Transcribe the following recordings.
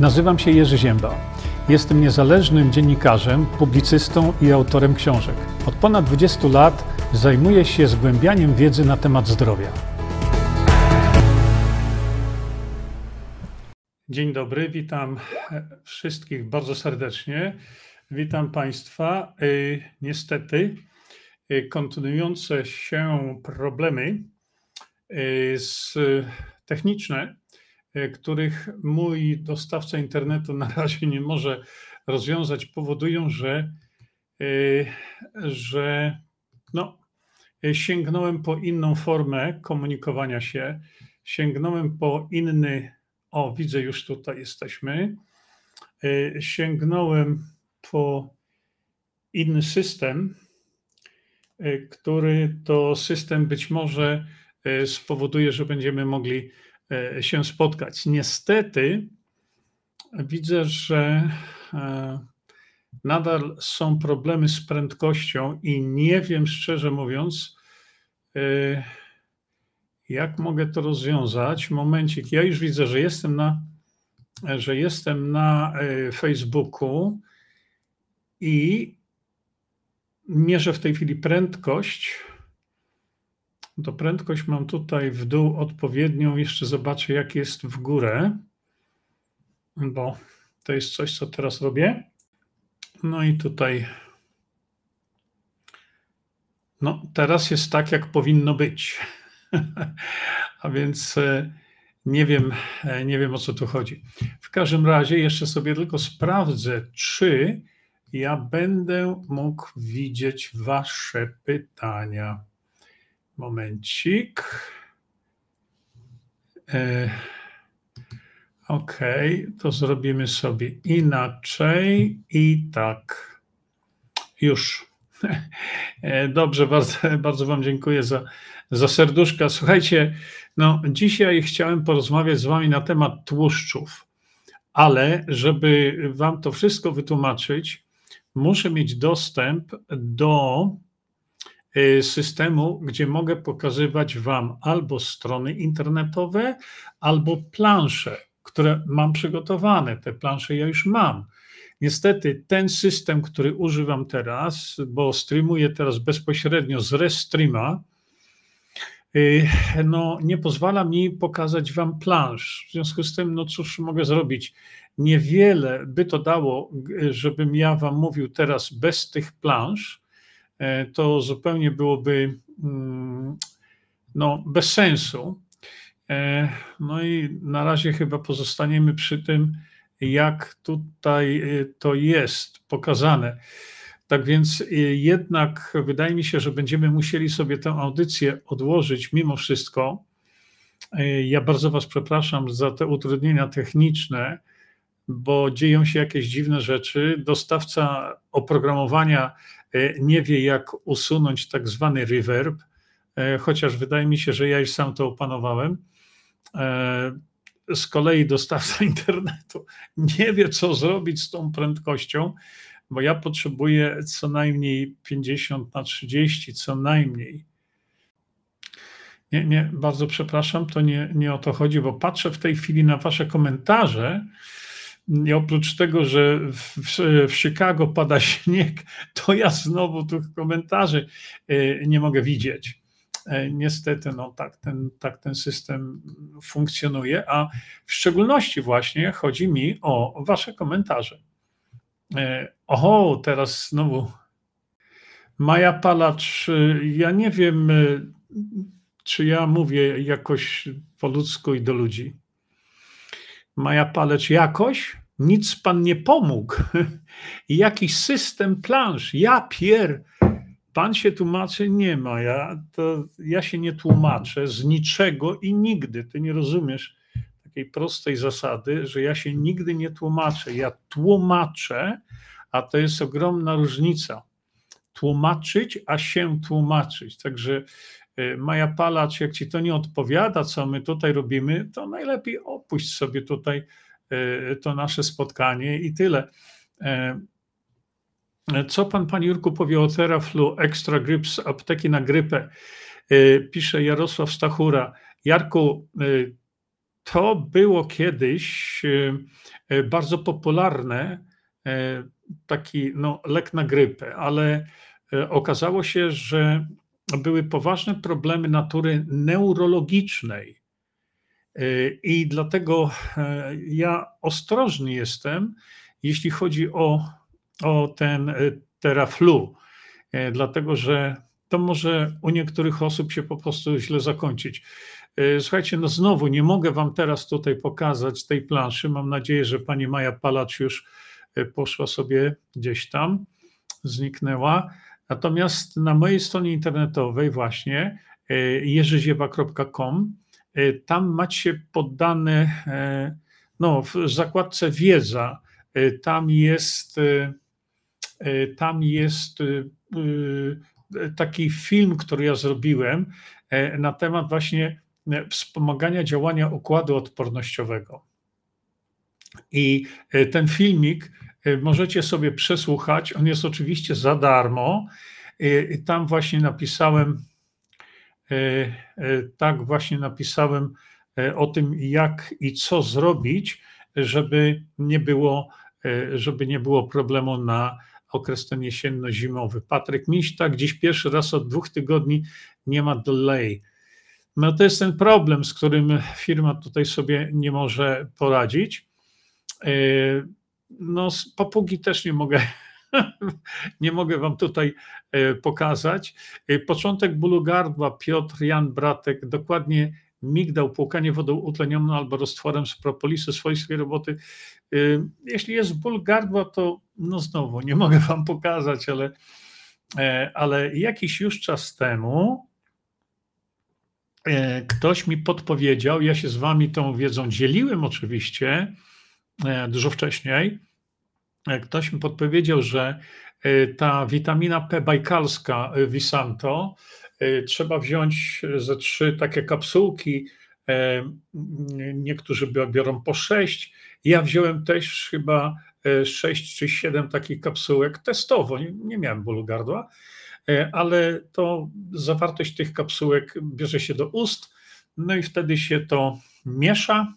Nazywam się Jerzy Ziemba. Jestem niezależnym dziennikarzem, publicystą i autorem książek. Od ponad 20 lat zajmuję się zgłębianiem wiedzy na temat zdrowia. Dzień dobry, witam wszystkich bardzo serdecznie. Witam Państwa. Y, niestety, y, kontynuujące się problemy y, z techniczne których mój dostawca internetu na razie nie może rozwiązać, powodują, że, e, że no, sięgnąłem po inną formę komunikowania się, sięgnąłem po inny, o widzę już tutaj jesteśmy, e, sięgnąłem po inny system, który to system być może spowoduje, że będziemy mogli E, się spotkać. Niestety widzę, że e, nadal są problemy z prędkością i nie wiem, szczerze mówiąc, e, jak mogę to rozwiązać. Momencik, ja już widzę, że jestem na, że jestem na Facebooku i mierzę w tej chwili prędkość to prędkość mam tutaj w dół odpowiednią. Jeszcze zobaczę, jak jest w górę, bo to jest coś, co teraz robię. No i tutaj. No, teraz jest tak, jak powinno być. A więc e, nie wiem, e, nie wiem o co tu chodzi. W każdym razie jeszcze sobie tylko sprawdzę, czy ja będę mógł widzieć Wasze pytania. Momencik. E, ok, to zrobimy sobie inaczej i tak. Już. E, dobrze, bardzo, bardzo Wam dziękuję za, za serduszka. Słuchajcie, no dzisiaj chciałem porozmawiać z Wami na temat tłuszczów, ale żeby Wam to wszystko wytłumaczyć, muszę mieć dostęp do systemu, gdzie mogę pokazywać Wam albo strony internetowe, albo plansze, które mam przygotowane. Te plansze ja już mam. Niestety ten system, który używam teraz, bo streamuję teraz bezpośrednio z Restreama, y, no, nie pozwala mi pokazać Wam plansz. W związku z tym, no cóż mogę zrobić? Niewiele by to dało, żebym ja Wam mówił teraz bez tych plansz, to zupełnie byłoby mm, no, bez sensu. E, no i na razie chyba pozostaniemy przy tym, jak tutaj e, to jest pokazane. Tak więc jednak wydaje mi się, że będziemy musieli sobie tę audycję odłożyć mimo wszystko. Ja bardzo Was przepraszam za te utrudnienia techniczne, bo dzieją się jakieś dziwne rzeczy. Dostawca oprogramowania E, nie wie, jak usunąć tak zwany reverb, e, chociaż wydaje mi się, że ja już sam to opanowałem. E, z kolei dostawca internetu nie wie, co zrobić z tą prędkością, bo ja potrzebuję co najmniej 50 na 30, co najmniej. Nie, nie, bardzo przepraszam, to nie, nie o to chodzi, bo patrzę w tej chwili na Wasze komentarze i oprócz tego, że w, w, Chicago pada śnieg, to ja znowu tych komentarzy e, nie mogę widzieć. E, niestety, no tak ten, tak ten system funkcjonuje, a w szczególności właśnie chodzi mi o Wasze komentarze. E, oho, teraz znowu Maja Palacz, ja nie wiem, czy ja mówię jakoś po ludzku i do ludzi. Maja Palacz jakoś? Nic pan nie pomógł. Jakiś system plansz. Ja pier. Pan się tłumaczy? Nie ma. Ja, to, ja się nie tłumaczę z niczego i nigdy. Ty nie rozumiesz takiej prostej zasady, że ja się nigdy nie tłumaczę. Ja tłumaczę, a to jest ogromna różnica. Tłumaczyć, a się tłumaczyć. Także y, Maja Palacz, jak ci to nie odpowiada, co my tutaj robimy, to najlepiej opuść sobie tutaj to nasze spotkanie i tyle. E, co pan, panie Jurku, powie o Teraflu Extra Grip z apteki na grypę? Pisze Jarosław Stachura. Jarku, to było kiedyś bardzo popularne, taki no, lek na grypę, ale okazało się, że były poważne problemy natury neurologicznej. I dlatego ja ostrożny jestem, jeśli chodzi o, o ten teraflu, dlatego że to może u niektórych osób się po prostu źle zakończyć. E, słuchajcie, no znowu nie mogę Wam teraz tutaj pokazać tej planszy. Mam nadzieję, że pani Maja Palacz już e, poszła sobie gdzieś tam, zniknęła. Natomiast na mojej stronie internetowej, właśnie e, jerzyziewa.com, tam macie poddane, no, w zakładce wiedza, tam jest, tam jest taki film, który ja zrobiłem na temat właśnie E, wspomagania działania układu odpornościowego. I e, ten filmik e, możecie sobie przesłuchać. On jest oczywiście za darmo. Tam właśnie napisałem, tak właśnie napisałem o tym, jak i co zrobić, żeby nie było, żeby nie było problemu na okres ten jesienno-zimowy. Patryk Miś, tak, dziś pierwszy raz od dwóch tygodni nie ma delay. No to jest ten problem, z którym firma tutaj sobie nie może poradzić. E, no, papugi też nie mogę, nie mogę wam tutaj e, pokazać. E, początek bólu gardła, Piotr Jan Bratek, dokładnie migdał, płukanie wodą utlenioną albo roztworem z propolisy swojej roboty. Jeśli jest ból gardła, to no znowu nie mogę wam pokazać, ale, ale jakiś już czas temu E, ktoś mi podpowiedział, ja się z wami tą wiedzą dzieliłem oczywiście e, dużo wcześniej. Ktoś mi podpowiedział, że ta witamina P bajkalska Visanto trzeba wziąć ze trzy takie kapsułki. Niektórzy biorą po sześć. Ja wziąłem też chyba sześć czy siedem takich kapsułek testowo. Nie, miałem bólu gardła ale to zawartość tych kapsułek bierze się do ust, no i wtedy się to miesza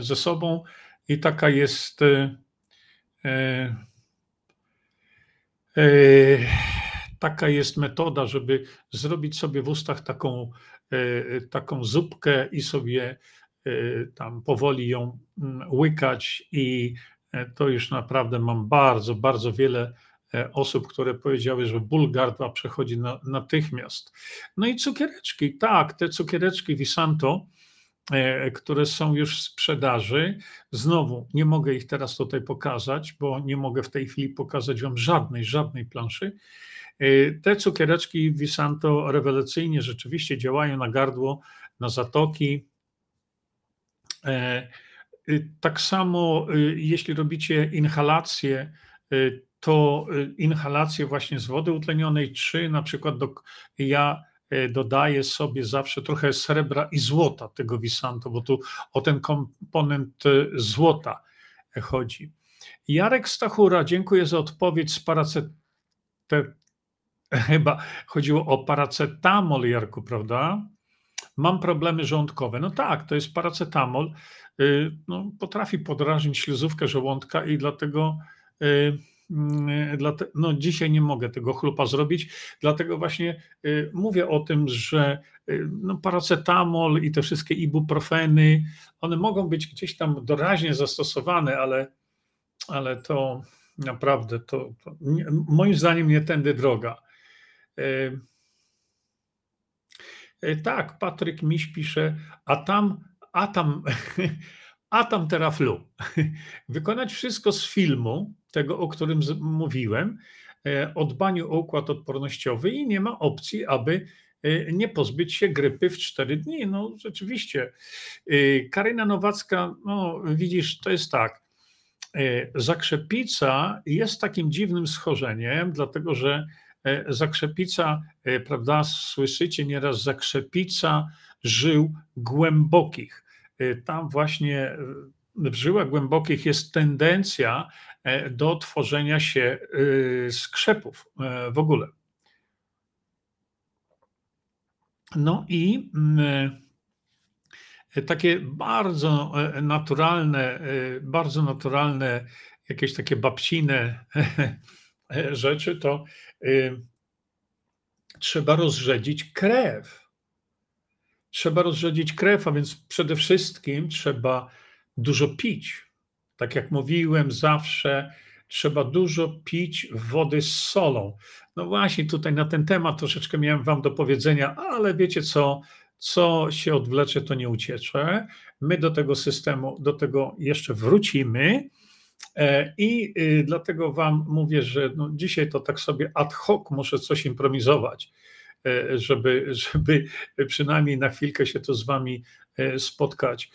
ze sobą i taka jest taka jest metoda, żeby zrobić sobie w ustach taką, taką zupkę i sobie tam powoli ją mm, łykać i to już naprawdę mam bardzo, bardzo wiele E, osób, które powiedziały, że ból gardła przechodzi na, natychmiast. No i cukiereczki, tak, te cukiereczki Visanto, e, które są już w sprzedaży. Znowu nie mogę ich teraz tutaj pokazać, bo nie mogę w tej chwili pokazać Wam żadnej, żadnej planszy. E, te cukiereczki Visanto rewelacyjnie rzeczywiście działają na gardło, na zatoki. Tak samo, jeśli robicie inhalację, to inhalację właśnie z wody utlenionej, czy na przykład do, ja dodaję sobie zawsze trochę srebra i złota tego Visanto, bo tu o ten komponent y, złota chodzi. Jarek Stachura, dziękuję za odpowiedź z paracet... Chyba chodziło o paracetamol, Jarku, prawda? Mam problemy żołądkowe. No tak, to jest paracetamol. No, potrafi podrażnić śluzówkę żołądka i dlatego no dzisiaj nie mogę tego chlupa zrobić, dlatego właśnie y, mówię o tym, że y, no paracetamol i te wszystkie ibuprofeny, one mogą być gdzieś tam doraźnie zastosowane, ale, ale to naprawdę to, to nie, moim zdaniem nie tędy droga. Y, tak, Patryk Miś pisze, a tam, a tam, a tam teraflu. Wykonać wszystko z filmu, tego, o którym mówiłem, e, o dbaniu o układ odpornościowy i nie ma opcji, aby e, nie pozbyć się grypy w 4 dni. No rzeczywiście. E, Karyna Nowacka, no widzisz, to jest tak. Zakrzepica jest takim dziwnym schorzeniem, dlatego że zakrzepica, prawda, słyszycie nieraz zakrzepica żył głębokich. Tam właśnie w żyłach głębokich jest tendencja e, do tworzenia się e, skrzepów e, w ogóle. No i mm, takie bardzo naturalne, bardzo naturalne, jakieś takie babcine rzeczy, to trzeba rozrzedzić krew. Trzeba rozrzedzić krew, a więc przede wszystkim trzeba dużo pić. Tak jak mówiłem, zawsze trzeba dużo pić wody z solą. No właśnie, tutaj na ten temat troszeczkę miałem Wam do powiedzenia, ale wiecie co? Co się odwlecze, to nie uciecze. My do tego systemu, do tego jeszcze wrócimy. E, I y, dlatego Wam mówię, że no dzisiaj to tak sobie ad hoc muszę coś improwizować, e, żeby, żeby przynajmniej na chwilkę się to z Wami spotkać.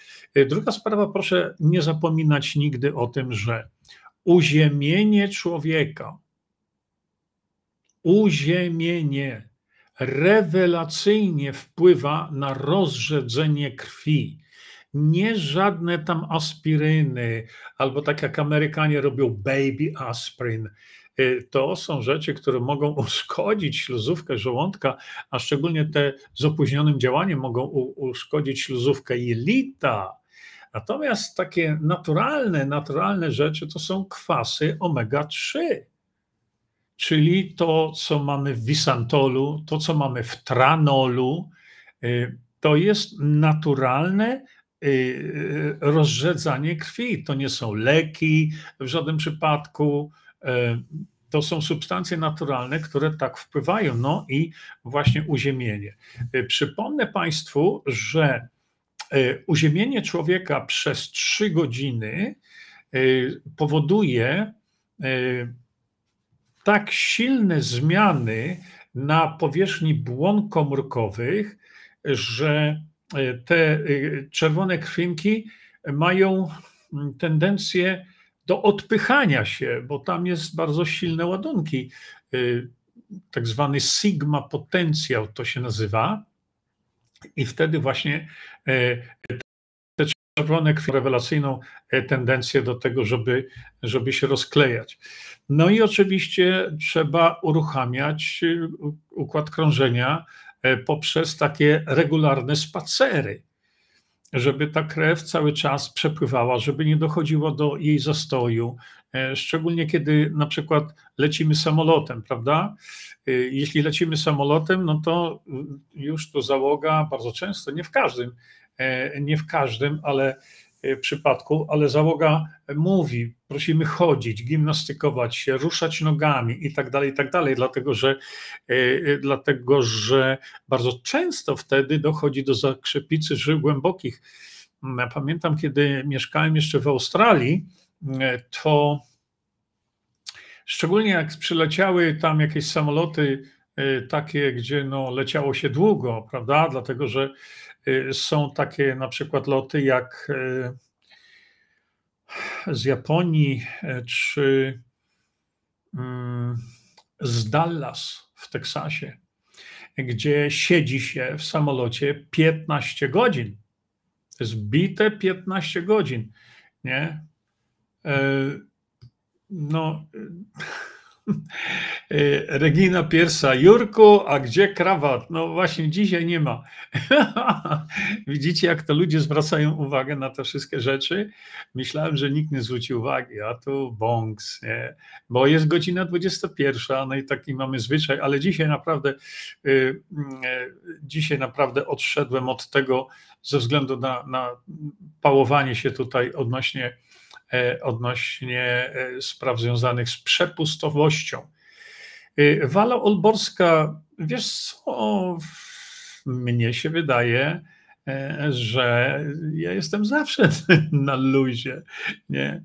Druga sprawa, proszę nie zapominać nigdy o tym, że uziemienie człowieka, uziemienie rewelacyjnie wpływa na rozrzedzenie krwi nie żadne tam aspiryny, albo tak jak Amerykanie robią baby aspirin. Y, to są rzeczy, które mogą uszkodzić śluzówkę żołądka, a szczególnie te z opóźnionym działaniem mogą uszkodzić śluzówkę jelita. Natomiast takie naturalne, naturalne rzeczy to są kwasy omega-3, czyli to, co mamy w wisantolu, to, co mamy w tranolu, y, to jest naturalne, Y, rozrzedzanie krwi. To nie są leki w żadnym przypadku. Y, to są substancje naturalne, które tak wpływają. No i właśnie uziemienie. Y, przypomnę Państwu, że uziemienie człowieka przez trzy godziny powoduje tak silne zmiany na powierzchni błon komórkowych, że E, te e, czerwone krwinki mają tendencję do odpychania się, bo tam jest bardzo silne ładunki. E, tak zwany sigma potencjał to się nazywa. I wtedy właśnie te czerwone krwi rewelacyjną tendencję do tego, żeby, żeby się rozklejać. No i oczywiście trzeba uruchamiać układ krążenia, poprzez takie regularne spacery, żeby ta krew cały czas przepływała, żeby nie dochodziło do jej zastoju, e, szczególnie kiedy na przykład lecimy samolotem, prawda? E, jeśli lecimy samolotem, no to już to załoga bardzo często, nie w każdym, nie w każdym, ale przypadku, ale załoga mówi, prosimy chodzić, gimnastykować się, ruszać nogami i tak dalej, i tak dalej, dlatego że, e, e, dlatego, że bardzo często wtedy dochodzi do zakrzepicy żył głębokich. Mm, pamiętam, kiedy mieszkałem jeszcze w Australii, to szczególnie jak przyleciały tam jakieś samoloty takie, gdzie no, leciało się długo, prawda? Dlatego, że są takie na przykład loty jak z Japonii e, czy mm, z Dallas w Teksasie, gdzie siedzi się w samolocie 15 godzin. To jest bite 15 godzin, nie? No, Regina Piersa, Jurku, a gdzie krawat? No właśnie dzisiaj nie ma. Widzicie, jak to ludzie zwracają uwagę na te wszystkie rzeczy? Myślałem, że nikt nie zwróci uwagi, a tu bongs, nie? bo jest godzina 21, no i taki mamy zwyczaj, ale dzisiaj naprawdę, y, y, dzisiaj naprawdę odszedłem od tego ze względu na, na pałowanie się tutaj odnośnie odnośnie e, spraw związanych z przepustowością. E, Wala Olborska, wiesz co, mnie się wydaje, że ja jestem zawsze na luzie, nie?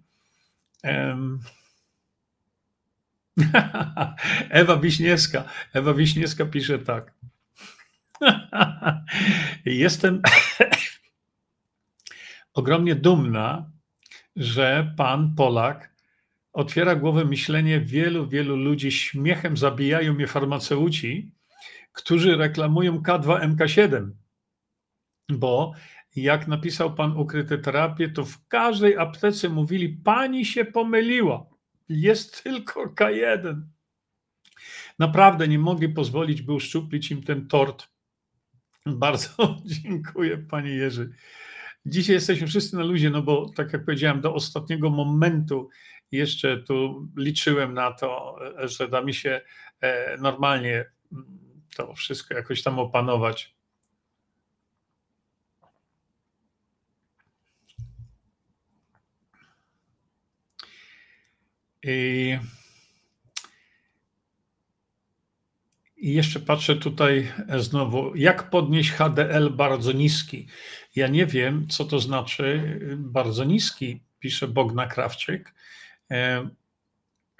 Ewa Wiśniewska. Ewa Wiśniewska pisze tak. Jestem ogromnie dumna, że pan Polak otwiera głowę myślenie wielu, wielu ludzi. Śmiechem zabijają mnie farmaceuci, którzy reklamują K2MK7, bo jak napisał pan ukryte terapie, to w każdej aptece mówili: Pani się pomyliła, jest tylko K1. Naprawdę nie mogli pozwolić, by uszczuplić im ten tort. Bardzo dziękuję, panie Jerzy. Dzisiaj jesteśmy wszyscy na luzie, no bo tak jak powiedziałem, do ostatniego momentu jeszcze tu liczyłem na to, że da mi się e, normalnie mm, to wszystko jakoś tam opanować. I I jeszcze patrzę tutaj znowu, jak podnieść HDL bardzo niski. Ja nie wiem, co to znaczy bardzo niski, pisze Bogna Krawczyk. E,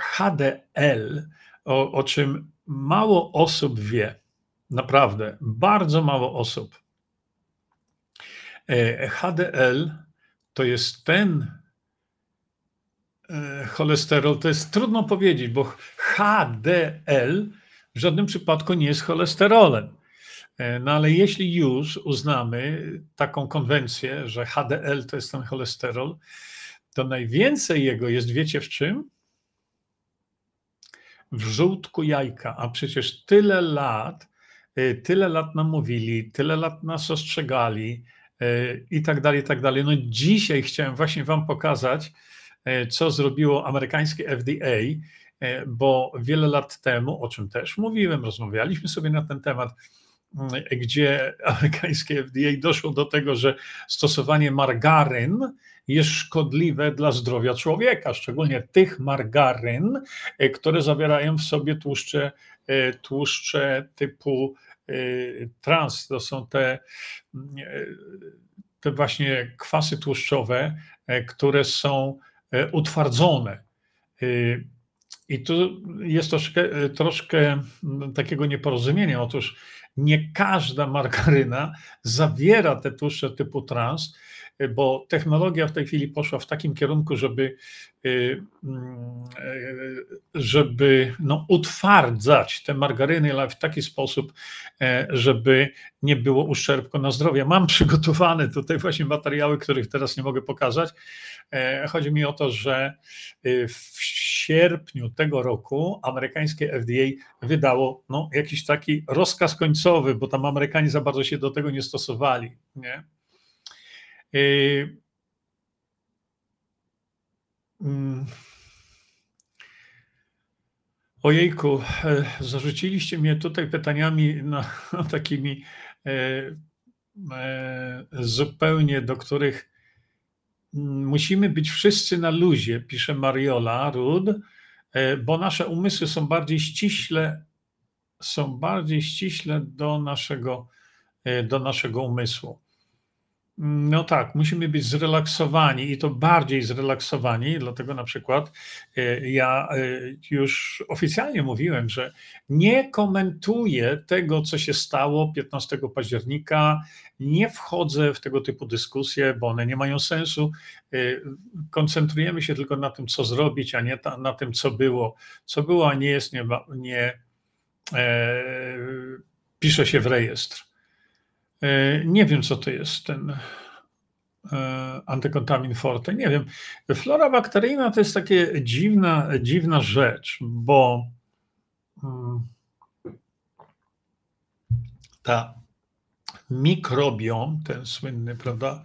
HDL, o, o czym mało osób wie, naprawdę, bardzo mało osób. E, HDL to jest ten e, cholesterol, to jest trudno powiedzieć, bo HDL w żadnym przypadku nie jest cholesterolem. E, no ale jeśli już uznamy taką konwencję, że HDL to jest ten cholesterol, to najwięcej jego jest, wiecie w czym? W żółtku jajka. A przecież tyle lat, e, tyle lat nam mówili, tyle lat nas ostrzegali e, i tak dalej, i tak dalej. No dzisiaj chciałem właśnie Wam pokazać, co zrobiło amerykańskie FDA bo wiele lat temu, o czym też mówiłem, rozmawialiśmy sobie na ten temat, mm, gdzie amerykańskie FDA doszło do tego, że stosowanie margaryn jest szkodliwe dla zdrowia człowieka, szczególnie tych margaryn, e, które zawierają w sobie tłuszcze, e, tłuszcze typu trans. To są te, mm, te właśnie kwasy tłuszczowe, które są utwardzone. I tu jest troszkę, troszkę takiego nieporozumienia. Otóż nie każda margaryna zawiera te tłuszcze typu trans, bo technologia w tej chwili poszła w takim kierunku, żeby, y, y, żeby no, utwardzać te margaryny, ale w taki sposób, e, żeby nie było uszczerbku na zdrowie. Mam przygotowane tutaj właśnie materiały, których teraz nie mogę pokazać. E, chodzi mi o to, że y, w sierpniu tego roku amerykańskie FDA wydało no, jakiś taki rozkaz końcowy, bo tam Amerykanie za bardzo się do tego nie stosowali. Nie? Y, mm. Ojejku, e, zarzuciliście mnie tutaj pytaniami no, takimi e, e, zupełnie, do których mm, musimy być wszyscy na luzie, pisze Mariola Rud, bo nasze umysły są bardziej ściśle, są bardziej ściśle do naszego, do naszego umysłu. No tak, musimy być zrelaksowani i to bardziej zrelaksowani, dlatego na przykład e, ja e, już oficjalnie mówiłem, że nie komentuję tego, co się stało 15 października, nie wchodzę w tego typu dyskusje, bo one nie mają sensu. E, koncentrujemy się tylko na tym, co zrobić, a nie na tym, co było. Co było, a nie jest, nie, nie e, pisze się w rejestr. E, nie wiem, co to jest ten e, antykontamin forte. Nie wiem. Flora bakteryjna to jest takie dziwna, dziwna rzecz, bo mm, ta mikrobiom, ten słynny, prawda,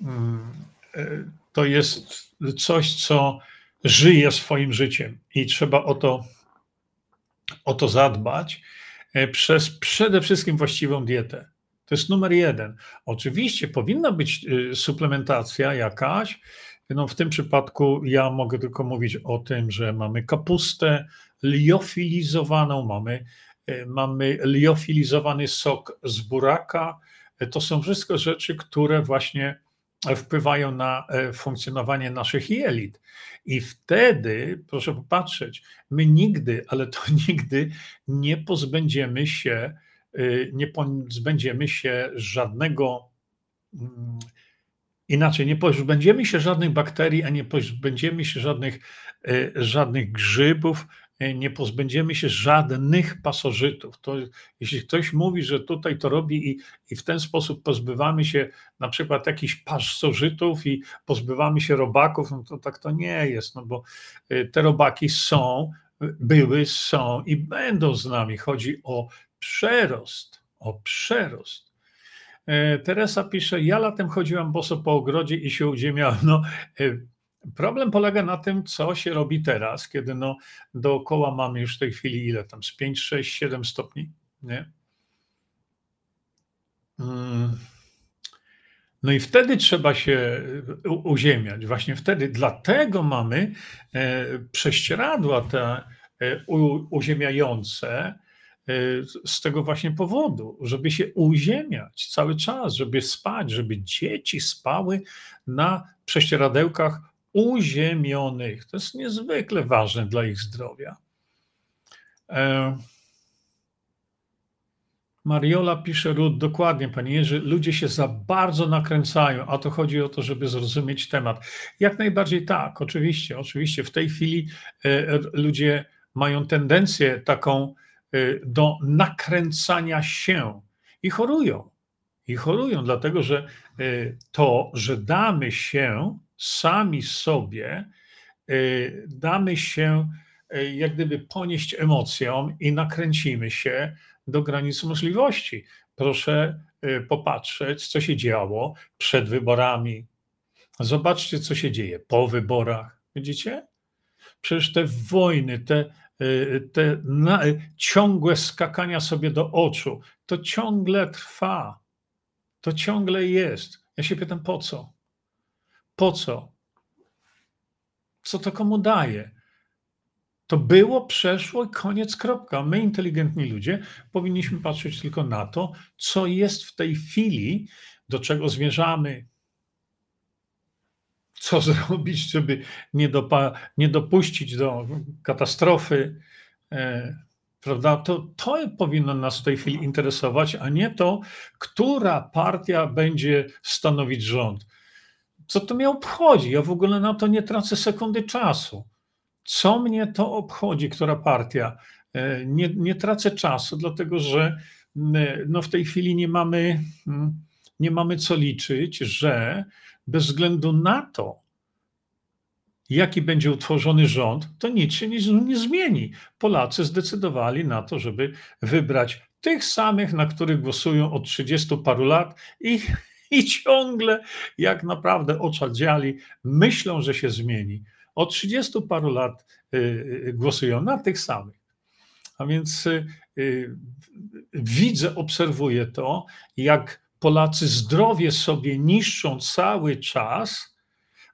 mm, e, to jest coś, co żyje swoim życiem i trzeba o to, o to zadbać przez przede wszystkim właściwą dietę. To jest numer jeden. Oczywiście powinna być y, suplementacja jakaś. No w tym przypadku ja mogę tylko mówić o tym, że mamy kapustę liofilizowaną, mamy, y, mamy liofilizowany sok z buraka. To są wszystko rzeczy, które właśnie wpływają na e, funkcjonowanie naszych jelit. I wtedy, proszę popatrzeć, my nigdy, ale to nigdy nie pozbędziemy się nie pozbędziemy się żadnego, mm, inaczej, nie pozbędziemy się żadnych bakterii, a nie pozbędziemy się żadnych, y, żadnych grzybów, y, nie pozbędziemy się żadnych pasożytów. To, jeśli ktoś mówi, że tutaj to robi i, i w ten sposób pozbywamy się na przykład jakichś pasożytów i pozbywamy się robaków, no to tak to nie jest, no bo te robaki są, były, są i będą z nami. Chodzi o przerost, o przerost. E, Teresa pisze, ja latem chodziłam boso po ogrodzie i się uziemiałam. No, e, problem polega na tym, co się robi teraz, kiedy no, dookoła mamy już w tej chwili ile tam, z 5, 6, 7 stopni, nie? Mm. No i wtedy trzeba się uziemiać. Właśnie wtedy. Dlatego mamy prześcieradła te uziemiające, z tego właśnie powodu, żeby się uziemiać cały czas, żeby spać, żeby dzieci spały na prześcieradełkach uziemionych. To jest niezwykle ważne dla ich zdrowia. E, Mariola pisze, Rud, dokładnie, panie Jerzy, ludzie się za bardzo nakręcają, a to chodzi o to, żeby zrozumieć temat. Jak najbardziej tak, oczywiście, oczywiście. W tej chwili e, ludzie mają tendencję taką, do nakręcania się i chorują. I chorują, dlatego że y, to, że damy się sami sobie, y, damy się jak gdyby ponieść emocjom i nakręcimy się do granic możliwości. Proszę popatrzeć, co się działo przed wyborami. Zobaczcie, co się dzieje po wyborach. Widzicie? Przecież te wojny, te Y, te na, ciągłe skakania sobie do oczu, to ciągle trwa. To ciągle jest. Ja się pytam, po co? Po co? Co to komu daje? To było, przeszło i koniec, kropka. My, inteligentni ludzie, powinniśmy patrzeć tylko na to, co jest w tej chwili, do czego zmierzamy, co zrobić, żeby nie, dopa- nie dopuścić do katastrofy, e, prawda? To, to powinno nas w tej chwili interesować, a nie to, która partia będzie stanowić rząd. Co to mnie obchodzi? Ja w ogóle na to nie tracę sekundy czasu. Co mnie to obchodzi, która partia? E, nie, nie tracę czasu, dlatego że no w tej chwili nie mamy, nie mamy co liczyć, że bez względu na to, jaki będzie utworzony rząd, to nic się nie, nie zmieni. Polacy zdecydowali na to, żeby wybrać tych samych, na których głosują od 30 paru lat i, i ciągle, jak naprawdę oczadziali, myślą, że się zmieni. Od 30 paru lat y, y, głosują na tych samych. A więc y, y widzę, obserwuję to, jak Polacy zdrowie sobie niszczą cały czas,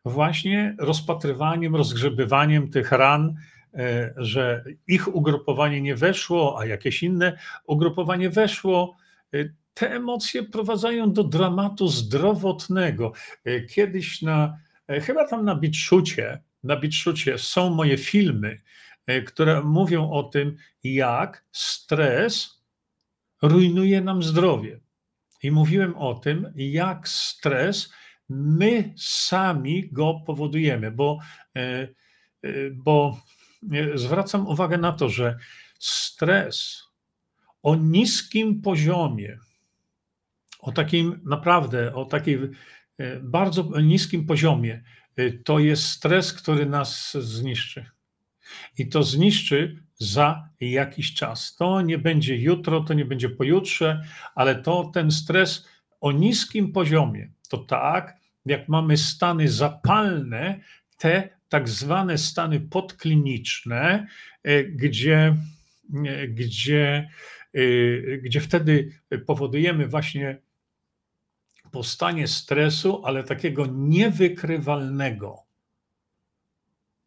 właśnie rozpatrywaniem, rozgrzebywaniem tych ran, e, że ich ugrupowanie nie weszło, a jakieś inne ugrupowanie weszło. E, te emocje prowadzają do dramatu zdrowotnego. E, kiedyś na, chyba tam na Bitszucie, na Bitszucie są moje filmy, które mówią o tym, jak stres rujnuje nam zdrowie. I mówiłem o tym, jak stres, my sami go powodujemy, bo, e, e, bo e, zwracam uwagę na to, że stres o niskim poziomie, o takim naprawdę, o takim bardzo niskim poziomie, to jest stres, który nas zniszczy. I to zniszczy za jakiś czas. To nie będzie jutro, to nie będzie pojutrze, ale to ten stres o niskim poziomie. To tak, jak mamy stany zapalne, te tak zwane stany podkliniczne, e, gdzie, e, gdzie, e, gdzie wtedy powodujemy właśnie powstanie stresu, ale takiego niewykrywalnego.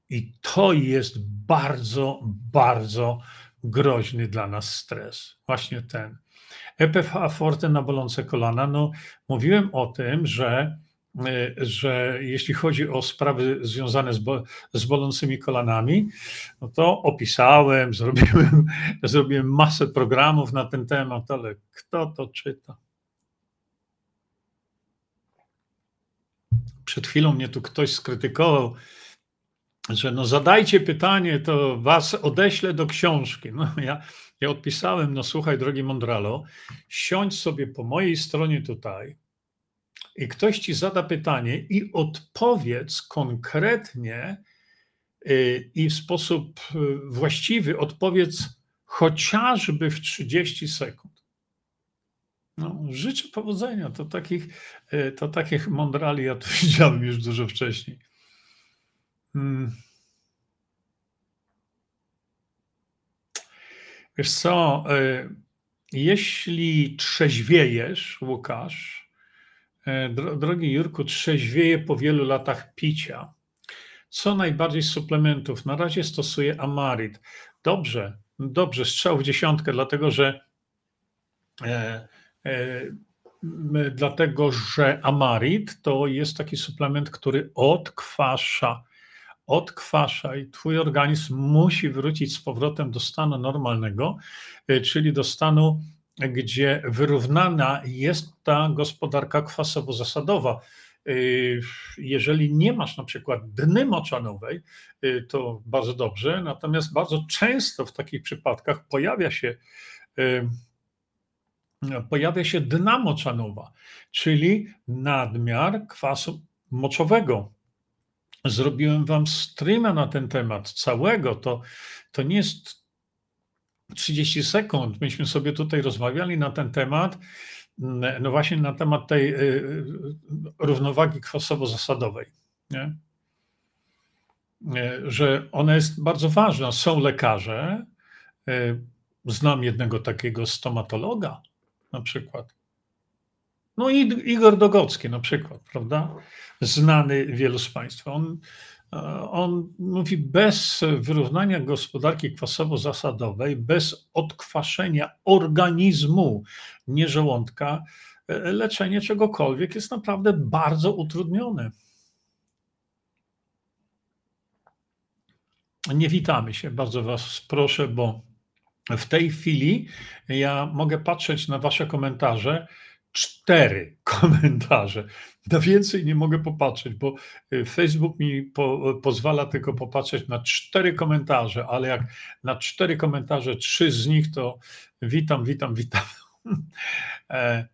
I to jest bardzo, bardzo groźny dla nas stres. Właśnie ten. EPH forte na bolące kolana. No, mówiłem o tym, że, e, że jeśli chodzi o sprawy związane z, bo, z bolącymi kolanami, no to opisałem, zrobiłem, zrobiłem masę programów na ten temat, ale kto to czyta? Przed chwilą mnie tu ktoś skrytykował, że no zadajcie pytanie, to was odeślę do książki. No ja, ja odpisałem, no słuchaj, drogi Mondralo, siądź sobie po mojej stronie tutaj i ktoś ci zada pytanie i odpowiedz konkretnie y, i w sposób y, właściwy odpowiedz chociażby w 30 sekund. No, życzę powodzenia. To takich, e, to takich mądrali ja tu widziałem już dużo wcześniej. Hmm. Wiesz co, e, jeśli trzeźwiejesz, Łukasz, e, drogi Jurku, trzeźwieje po wielu latach picia. Co najbardziej z suplementów? Na razie stosuję Amarit. Dobrze, dobrze, strzał w dziesiątkę, dlatego że e, e, dlatego że Amarit to jest taki suplement, który odkwasza odkwasza i twój organizm musi wrócić z powrotem do stanu normalnego, y, czyli do stanu, gdzie wyrównana jest ta gospodarka kwasowo-zasadowa. Y, jeżeli nie masz na przykład dny moczanowej, y, to bardzo dobrze, natomiast bardzo często w takich przypadkach pojawia się pojawia się dna moczanowa, czyli nadmiar kwasu moczowego zrobiłem wam streama na ten temat całego, to, to nie jest 30 sekund. Myśmy sobie tutaj rozmawiali na ten temat, mm, no właśnie na temat tej y, y, równowagi kwasowo-zasadowej. Nie? Że ona jest bardzo ważna. Są lekarze, y, znam jednego takiego stomatologa na przykład. No i Igor Dogocki na przykład, prawda? znany wielu z Państwa. On, e, on mówi, bez wyrównania gospodarki kwasowo-zasadowej, bez odkwaszenia organizmu, nie żołądka, e, leczenie czegokolwiek jest naprawdę bardzo utrudnione. Nie witamy się, bardzo Was proszę, bo w tej chwili ja mogę patrzeć na Wasze komentarze cztery komentarze. Na więcej nie mogę popatrzeć, bo y, Facebook mi po, pozwala tylko popatrzeć na cztery komentarze, ale jak na cztery komentarze, trzy z nich to witam, witam, witam. E,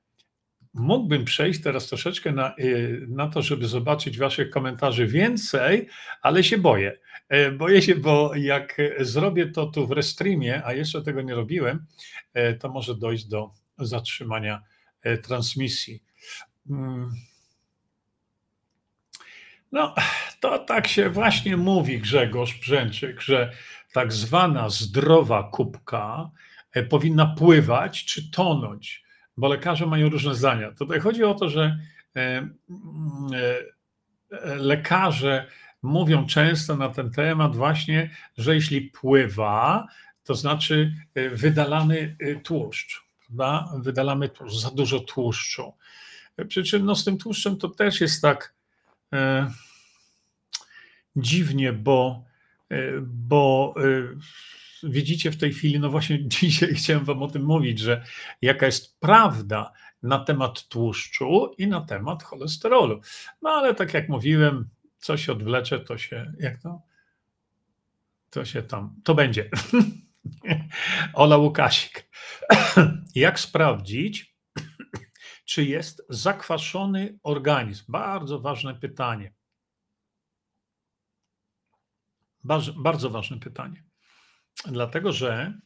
mógłbym przejść teraz troszeczkę na, y, na to, żeby zobaczyć Waszych komentarzy więcej, ale się boję. E, boję się, bo jak zrobię to tu w Restreamie, a jeszcze tego nie robiłem, e, to może dojść do zatrzymania transmisji. Mm. No, to tak się właśnie mówi Grzegorz Brzęczyk, że tak zwana zdrowa kubka e, powinna pływać czy tonąć, bo lekarze mają różne zdania. Tutaj chodzi o to, że e, lekarze mówią często na ten temat właśnie, że jeśli pływa, to znaczy wydalany tłuszcz prawda? wydalamy za dużo tłuszczu. Przy czym no, z tym tłuszczem to też jest tak e, dziwnie, bo, e, bo e, widzicie w tej chwili, no właśnie dzisiaj chciałem wam o tym mówić, że jaka jest prawda na temat tłuszczu i na temat cholesterolu. No ale tak jak mówiłem, co się odwlecze, to się, jak to? To się tam, to będzie. Ola Łukasik. Jak sprawdzić, czy jest zakwaszony organizm? Bardzo ważne pytanie. Bardzo, ważne pytanie. Dlatego, że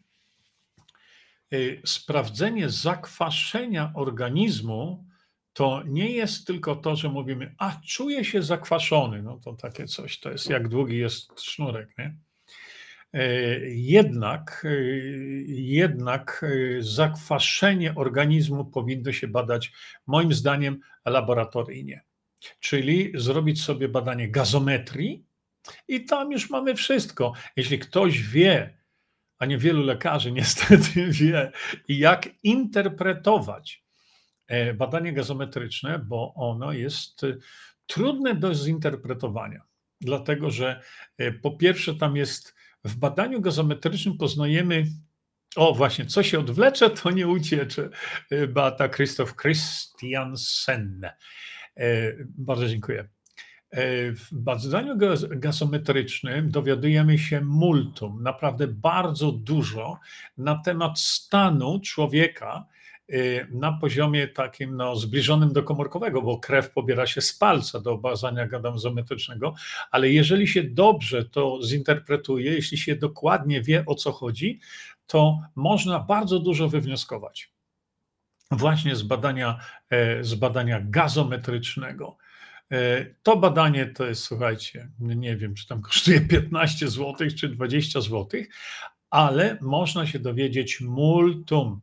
y, sprawdzenie zakwaszenia organizmu to nie jest tylko to, że mówimy, a czuję się zakwaszony. No to takie coś, to jest jak długi jest sznurek, nie? E, jednak, e, jednak e, zakwaszenie organizmu powinno się badać, moim zdaniem, laboratoryjnie. Czyli zrobić sobie badanie gazometrii i tam już mamy wszystko. Jeśli ktoś wie, a niewielu lekarzy niestety wie, jak interpretować badanie gazometryczne, bo ono jest trudne do zinterpretowania, dlatego że po pierwsze tam jest w badaniu gazometrycznym poznajemy, o właśnie, co się odwlecze, to nie uciecze. Y, Beata Krzysztof Christiansen. Y, bardzo dziękuję. Y, w badaniu gazometrycznym dowiadujemy się multum, naprawdę bardzo dużo na temat stanu człowieka na poziomie takim no, zbliżonym do komórkowego, bo krew pobiera się z palca do bazania gazometrycznego, ale jeżeli się dobrze to zinterpretuje, jeśli się dokładnie wie o co chodzi, to można bardzo dużo wywnioskować. właśnie z badania, e, z badania gazometrycznego. E, to badanie to jest, słuchajcie, nie wiem, czy tam kosztuje 15 zł, czy 20 zł, ale można się dowiedzieć multum.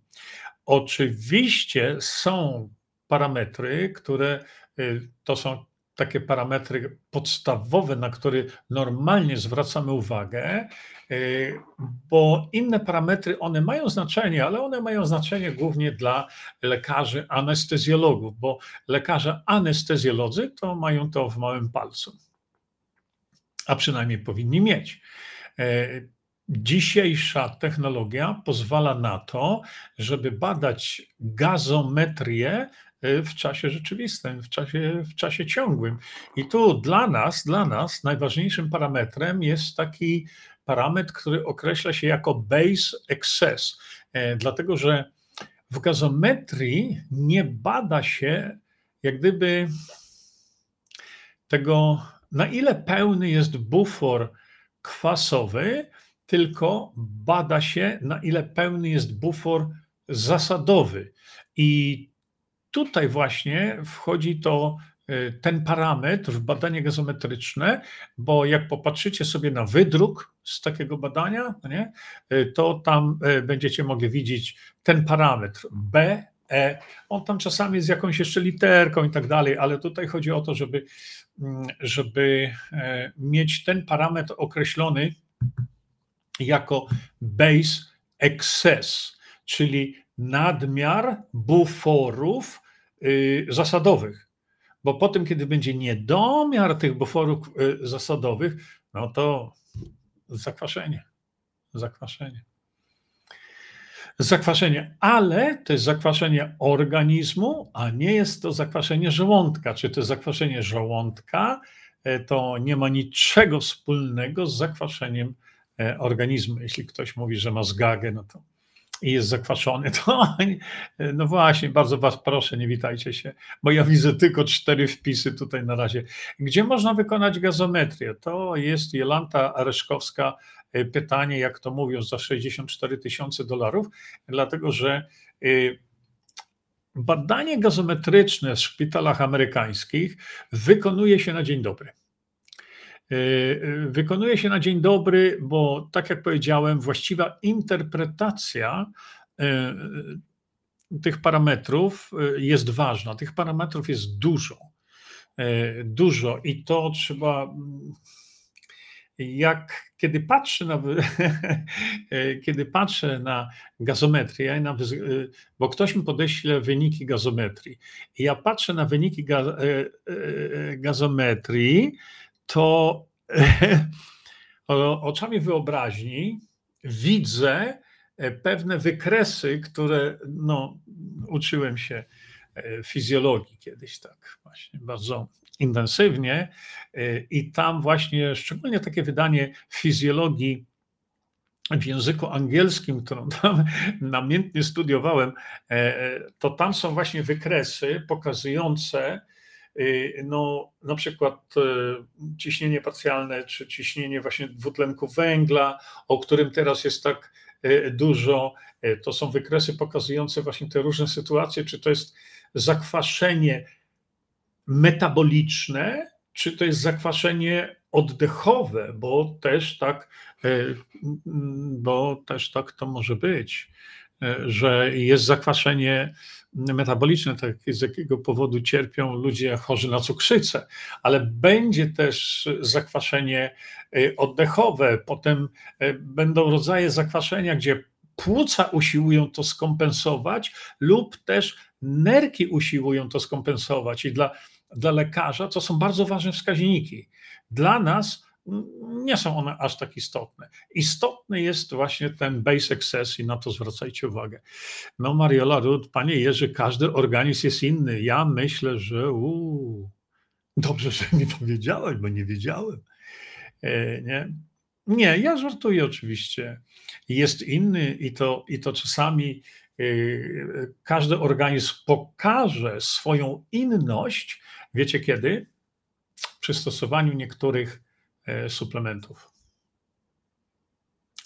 Oczywiście są parametry, które y, to są takie parametry podstawowe, na które normalnie zwracamy uwagę, y, bo inne parametry, one mają znaczenie, ale one mają znaczenie głównie dla lekarzy anestezjologów, bo lekarze anestezjolodzy to mają to w małym palcu, a przynajmniej powinni mieć. Dzisiejsza technologia pozwala na to, żeby badać gazometrię Y, w czasie rzeczywistym, w czasie, w czasie ciągłym. I tu dla nas, dla nas najważniejszym parametrem jest taki parametr, który określa się jako base excess, e, dlatego że w gazometrii nie bada się jak gdyby tego, na ile pełny jest bufor kwasowy, tylko bada się, na ile pełny jest bufor zasadowy. I tutaj właśnie wchodzi to y, ten parametr w badanie gazometryczne, bo jak popatrzycie sobie na wydruk z takiego badania, nie, y, to tam y, będziecie mogli widzieć ten parametr B, E. On tam czasami jest jakąś jeszcze literką i tak dalej, ale tutaj chodzi o to, żeby, mm, żeby e, mieć ten parametr określony jako base excess, czyli nadmiar buforów Y, zasadowych. Bo potem, kiedy będzie niedomiar tych buforów y, zasadowych, no to zakwaszenie. Zakwaszenie. Zakwaszenie, ale to jest zakwaszenie organizmu, a nie jest to zakwaszenie żołądka. Czy to jest zakwaszenie żołądka, e, to nie ma niczego wspólnego z zakwaszeniem organizmu. Jeśli ktoś mówi, że ma zgagę, no to i jest zakwaszony, to no właśnie, bardzo Was proszę, nie witajcie się, bo ja widzę tylko cztery wpisy tutaj na razie. Gdzie można wykonać gazometrię? To jest Jolanta Areszkowska e, pytanie, jak to mówią, za 64 tysiące dolarów, dlatego że e, badanie gazometryczne w szpitalach amerykańskich wykonuje się na dzień dobry. E, e, wykonuje się na dzień dobry, bo tak jak powiedziałem, właściwa interpretacja e, tych parametrów jest ważna. Tych parametrów jest dużo. Dużo i to trzeba. Jak kiedy patrzę na, kiedy patrzę na gazometrię, na, bo ktoś mi podeśle wyniki gazometrii, ja patrzę na wyniki gazometrii, to oczami wyobraźni widzę e, pewne wykresy, które no, uczyłem się e, fizjologii kiedyś tak właśnie bardzo intensywnie e, i tam właśnie szczególnie takie wydanie fizjologii w języku angielskim, którą tam namiętnie studiowałem, to tam są właśnie wykresy pokazujące no, na przykład y, ciśnienie parcjalne, czy ciśnienie właśnie dwutlenku węgla, o którym teraz jest tak y, dużo. To są wykresy pokazujące właśnie te różne sytuacje, czy to jest zakwaszenie metaboliczne, czy to jest zakwaszenie oddechowe, bo też tak, bo też tak to może być, że jest zakwaszenie metaboliczne, tak, z jakiego powodu cierpią ludzie chorzy na cukrzycę, ale będzie też zakwaszenie y, oddechowe, potem y, będą rodzaje zakwaszenia, gdzie płuca usiłują to skompensować, lub też nerki usiłują to skompensować. I dla, dla lekarza to są bardzo ważne wskaźniki. Dla nas nie są one aż tak istotne. Istotny jest właśnie ten base excess i na to zwracajcie uwagę. No Mariola Rud, panie Jerzy, każdy organizm jest inny. Ja myślę, że uu, dobrze, że mi powiedziałeś, bo nie wiedziałem. E, nie? nie, ja żartuję oczywiście. Jest inny i to, i to czasami e, każdy organizm pokaże swoją inność, wiecie kiedy? Przy stosowaniu niektórych suplementów.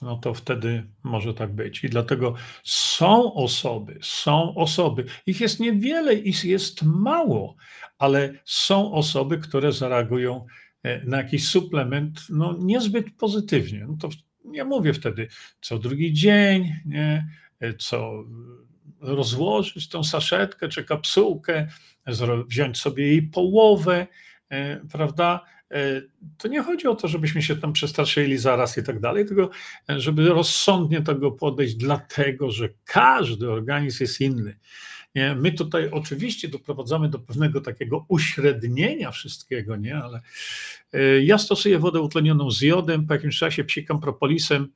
no to wtedy może tak być. I dlatego są osoby, są osoby, ich jest niewiele, ich jest mało, ale są osoby, które zareagują e, na jakiś suplement no, niezbyt pozytywnie. No to nie mówię wtedy co drugi dzień, nie, e, co rozłożyć tą saszetkę czy kapsułkę, wziąć sobie jej połowę, e, prawda? E, to nie chodzi o to, żebyśmy się tam przestraszyli zaraz i tak dalej, tylko e, żeby rozsądnie tego podejść, dlatego że każdy organizm jest inny. My tutaj oczywiście doprowadzamy do pewnego takiego uśrednienia wszystkiego, nie? ale ja stosuję wodę utlenioną z jodem, po jakimś czasie psikam propolisem,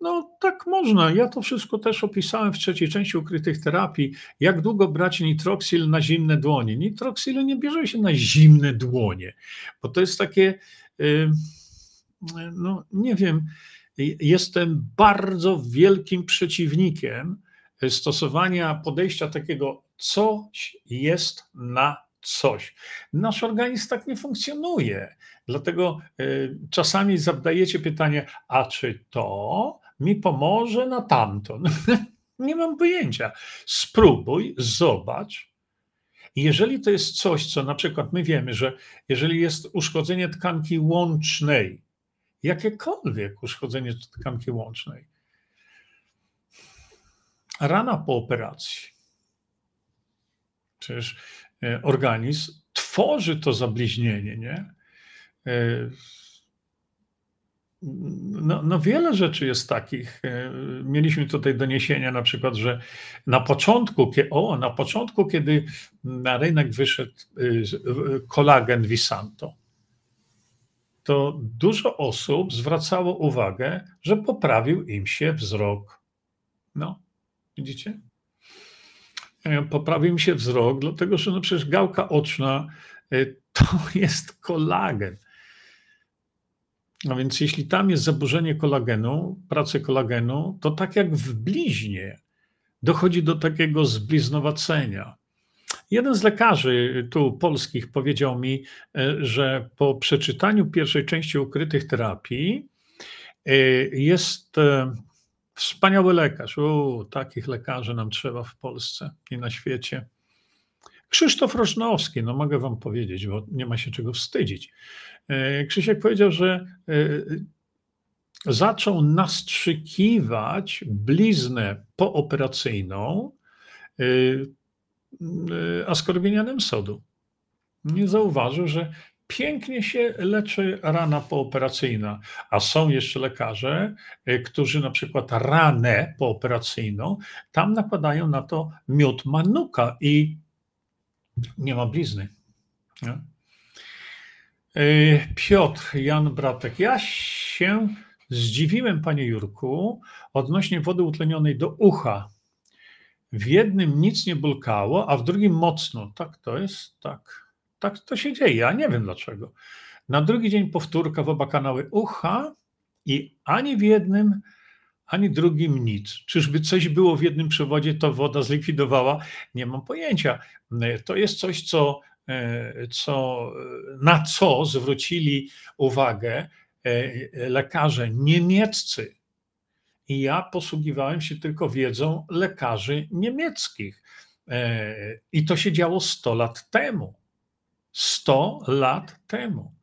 no tak można. Ja to wszystko też opisałem w trzeciej części ukrytych terapii. Jak długo brać nitroksyl na zimne dłonie? Nitroksylu nie bierze się na zimne dłonie, bo to jest takie, no nie wiem, jestem bardzo wielkim przeciwnikiem stosowania podejścia takiego, coś jest na coś. Nasz organizm tak nie funkcjonuje. Dlatego y, czasami zadajecie pytanie, a czy to mi pomoże na tamto? nie mam pojęcia. Spróbuj, zobacz. Jeżeli to jest coś, co na przykład my wiemy, że jeżeli jest uszkodzenie tkanki łącznej, jakiekolwiek uszkodzenie tkanki łącznej, rana po operacji, przecież e, organizm tworzy to zabliźnienie, nie? E, no, no, wiele rzeczy jest takich. E, mieliśmy tutaj doniesienia na przykład, że na początku, o, na początku, kiedy na rynek wyszedł kolagen Visanto, to dużo osób zwracało uwagę, że poprawił im się wzrok. No, widzicie? E, poprawił mi się wzrok, dlatego że no przecież gałka oczna e, to jest kolagen. No więc jeśli tam jest zaburzenie kolagenu, pracy kolagenu, to tak jak w bliźnie dochodzi do takiego zbliznowacenia. Jeden z lekarzy tu polskich powiedział mi, e, że po przeczytaniu pierwszej części ukrytych terapii jest Wspaniały lekarz. O, takich lekarzy nam trzeba w Polsce i na świecie. Krzysztof Rożnowski, no mogę wam powiedzieć, bo nie ma się czego wstydzić. E, Krzysiek powiedział, że e, zaczął nastrzykiwać bliznę pooperacyjną e, askorbinianem sodu. Nie zauważył, że pięknie się leczy rana pooperacyjna, a są jeszcze lekarze, którzy na przykład ranę pooperacyjną, tam nakładają na to miód manuka i nie ma blizny. Nie? Y, Piotr, Jan Bratek. Ja się zdziwiłem, panie Jurku, odnośnie wody utlenionej do ucha. W jednym nic nie bulkało, a w drugim mocno. Tak to jest? Tak. Tak to się dzieje, ja nie wiem dlaczego. Na drugi dzień powtórka w oba kanały ucha i ani w jednym, ani drugim nic. Czyżby coś było w jednym przewodzie, to woda zlikwidowała? Nie mam pojęcia. To jest coś, co, e, co, na co zwrócili uwagę e, lekarze niemieccy. I ja posługiwałem się tylko wiedzą lekarzy niemieckich. E, I to się działo 100 lat temu. 100 lat temu.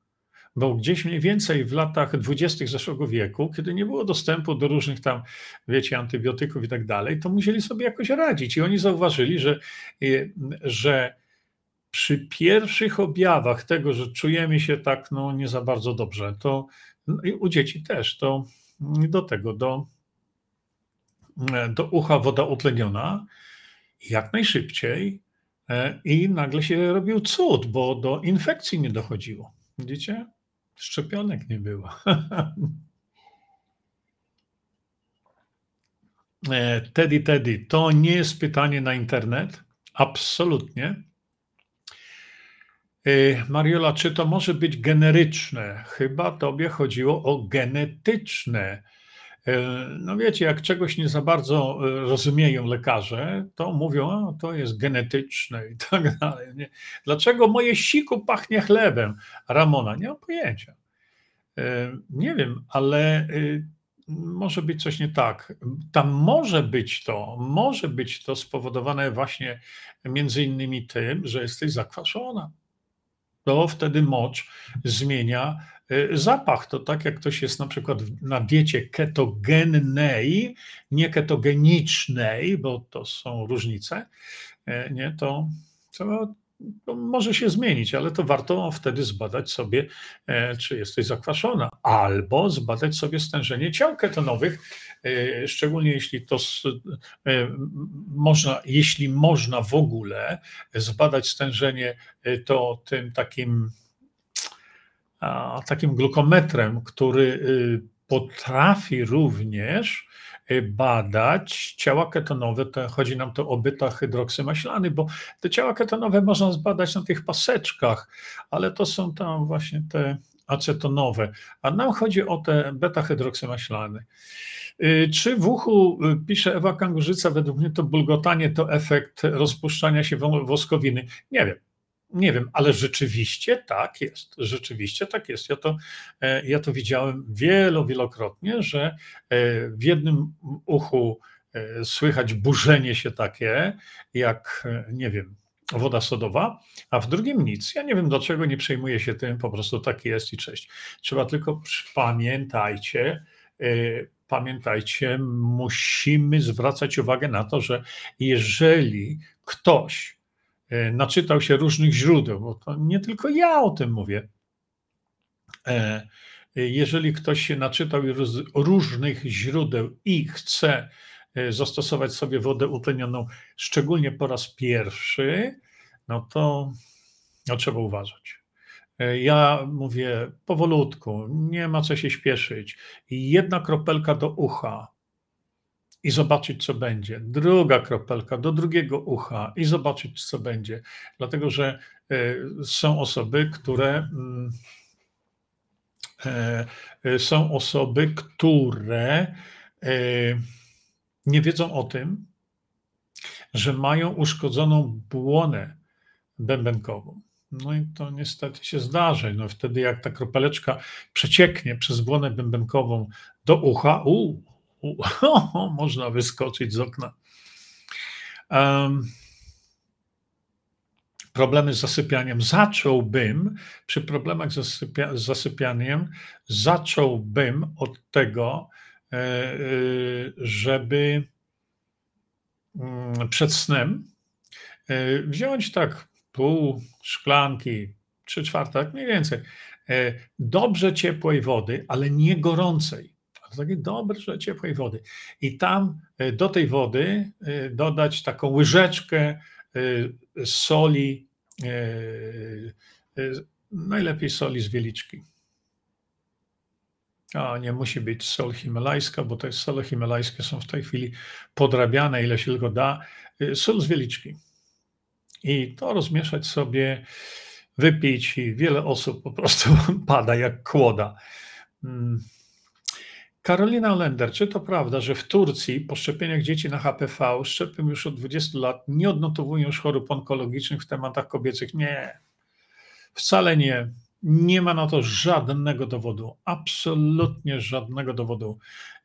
Bo gdzieś mniej więcej w latach dwudziestych zeszłego wieku, kiedy nie było dostępu do różnych tam, wiecie, antybiotyków i tak dalej, to musieli sobie jakoś radzić. I oni zauważyli, że, y, że przy pierwszych objawach tego, że czujemy się tak no, nie za bardzo dobrze, to no, u dzieci też, to do tego, do, do ucha woda utleniona, jak najszybciej E, I nagle się robił cud, bo do infekcji nie dochodziło. Widzicie? Szczepionek nie było. E, Teddy, Teddy, to nie jest pytanie na internet. Absolutnie. E, Mariola, czy to może być generyczne? Chyba tobie chodziło o genetyczne. E, no wiecie, jak czegoś nie za bardzo e, rozumieją lekarze, to mówią, a to jest genetyczne i tak dalej. Nie? Dlaczego moje siku pachnie chlebem? Ramona, nie mam pojęcia. E, nie wiem, ale może być coś nie tak. Tam może być to, może być to spowodowane właśnie między innymi tym, że jesteś zakwaszona. To wtedy mocz zmienia zapach. To tak jak ktoś jest na przykład na diecie ketogennej, nie ketogenicznej, bo to są różnice, y, nie, to trzeba to może się zmienić, ale to warto wtedy zbadać sobie, e, czy jesteś zakwaszona, albo zbadać sobie stężenie ciał ketonowych, e, szczególnie jeśli to e, można, jeśli można w ogóle zbadać stężenie to tym takim takim glukometrem, który potrafi również Y, badać ciała ketonowe, to chodzi nam to o byta hydroksymaślany, bo te ciała ketonowe można zbadać na tych paseczkach, ale to są tam właśnie te acetonowe, a nam chodzi o te beta-hydroksymaślany. Y, czy w uchu, y, pisze Ewa Kangurzyca, według mnie to bulgotanie to efekt rozpuszczania się woskowiny? Nie wiem. Nie wiem, ale rzeczywiście tak jest. Rzeczywiście tak jest. Ja to, e, ja to widziałem wielo, wielokrotnie, że e, w jednym uchu e, słychać burzenie się takie, jak nie wiem, woda sodowa, a w drugim nic. Ja nie wiem, dlaczego nie przejmuję się tym, po prostu tak jest i cześć. Trzeba tylko pamiętajcie, pamiętajcie, musimy zwracać uwagę na to, że jeżeli ktoś naczytał się różnych źródeł, bo to nie tylko ja o tym mówię. E, jeżeli ktoś się naczytał różnych źródeł i chce e, zastosować sobie wodę utlenioną, szczególnie po raz pierwszy, no to no, trzeba uważać. Ja mówię powolutku, nie ma co się śpieszyć. Jedna kropelka do ucha, i zobaczyć, co będzie. Druga kropelka do drugiego ucha i zobaczyć, co będzie. Dlatego, że e, są osoby, które mm, e, e, są osoby, które nie wiedzą o tym, że mają uszkodzoną błonę bębenkową. No i to niestety się zdarzy. No wtedy jak ta kropeleczka przecieknie przez błonę bębenkową do ucha, można wyskoczyć z okna. Um, problemy z zasypianiem. Zacząłbym, przy problemach z, zasypia, z zasypianiem, zacząłbym od tego, e, e, żeby mm, przed snem e, wziąć tak pół szklanki, trzy czwarte, mniej więcej, dobrze ciepłej wody, ale nie gorącej takiej dobrze ciepłej wody. I tam e, do tej wody e, dodać taką łyżeczkę e, soli, najlepiej soli z wieliczki. A nie musi być sol himalajska, bo te sole himalajskie są w tej chwili podrabiane, ile się tylko da. Sól z wieliczki. I to rozmieszać sobie, wypić i wiele osób po prostu pada jak kłoda. Karolina Lender, czy to prawda, że w Turcji po szczepieniach dzieci na HPV szczepią już od 20 lat nie odnotowują już chorób onkologicznych w tematach kobiecych? Nie, wcale nie. Nie ma na to żadnego dowodu, absolutnie żadnego dowodu.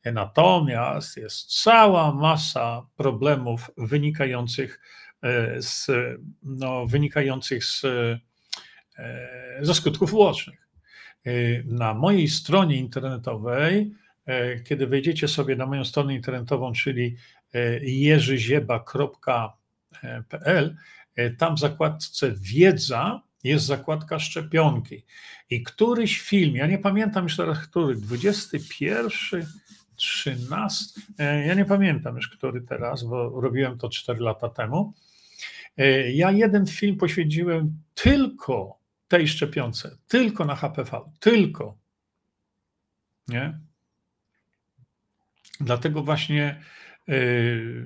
Natomiast jest cała masa problemów wynikających e, z, no, wynikających z, e, ze skutków ubocznych. E, na mojej stronie internetowej kiedy wejdziecie sobie na moją stronę internetową, czyli e, jerzyzieba.pl, e, tam w zakładce wiedza jest zakładka szczepionki. I któryś film, ja nie pamiętam już teraz który, 21, 13, ja nie pamiętam już który teraz, bo robiłem to 4 lata temu. Ja jeden film poświęciłem tylko tej szczepionce, tylko na HPV, tylko. Nie? Dlatego właśnie e,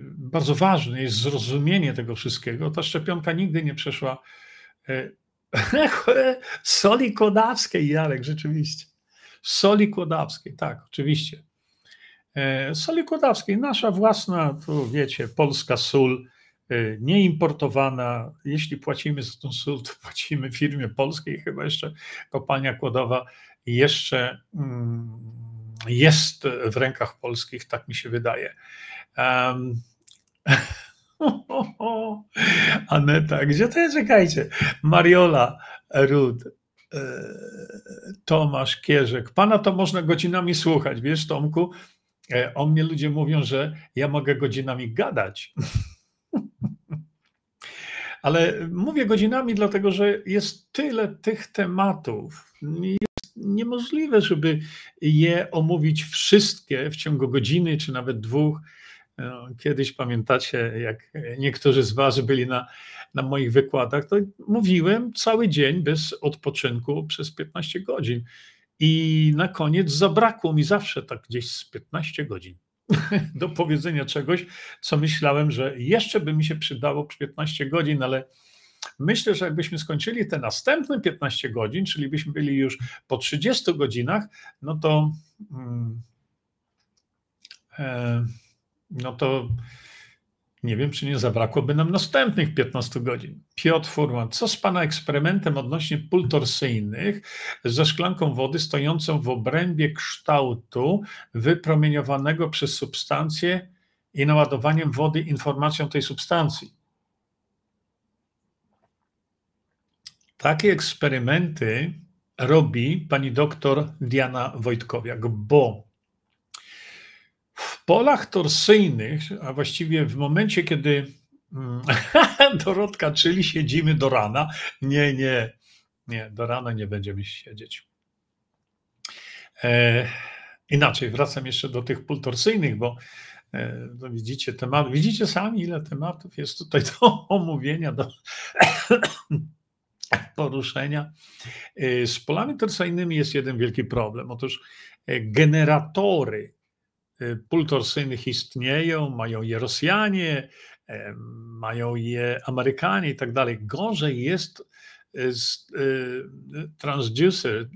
bardzo ważne jest zrozumienie tego wszystkiego. Ta szczepionka nigdy nie przeszła e, soli kłodawskiej, Jarek, rzeczywiście. Soli kłodawskiej, tak, oczywiście. E, soli kłodawskiej, nasza własna, tu wiecie, polska sól, nieimportowana. Jeśli płacimy za tą sól, to płacimy firmie polskiej, chyba jeszcze kopalnia kłodowa jeszcze. Mm, jest w rękach polskich, tak mi się wydaje. Um, Aneta, gdzie to jest? Czekajcie. Mariola, Rud, e, Tomasz, Kierzek. Pana to można godzinami słuchać, wiesz, Tomku? E, o mnie ludzie mówią, że ja mogę godzinami gadać. Ale mówię godzinami, dlatego że jest tyle tych tematów. Niemożliwe, żeby je omówić wszystkie w ciągu godziny czy nawet dwóch. No, kiedyś pamiętacie, jak niektórzy z Was byli na, na moich wykładach, to mówiłem cały dzień bez odpoczynku przez 15 godzin. I na koniec zabrakło mi zawsze tak gdzieś z 15 godzin do powiedzenia czegoś, co myślałem, że jeszcze by mi się przydało 15 godzin, ale myślę, że jakbyśmy skończyli te następne 15 godzin, czyli byśmy byli już po 30 godzinach, no to. Hmm, e, no to nie wiem, czy nie zabrakłoby nam następnych 15 godzin. Piotr Furman, co z Pana eksperymentem odnośnie pól torsyjnych ze szklanką wody stojącą w obrębie kształtu wypromieniowanego przez substancję i naładowaniem wody informacją tej substancji? Takie eksperymenty robi pani doktor Diana Wojtkowiak, bo w polach torsyjnych, a właściwie w momencie, kiedy mm, Dorotka, czyli siedzimy do rana, nie, nie, nie, do rana nie będziemy siedzieć. E, inaczej, wracam jeszcze do tych pól torsyjnych, bo e, no widzicie temat, widzicie sami, ile tematów jest tutaj do omówienia, do poruszenia. E, z polami torsyjnymi jest jeden wielki problem. Otóż e, generatory Y, pól torsyjnych istnieją, mają je Rosjanie, e, mają je Amerykanie i tak dalej. Gorzej jest z transducer,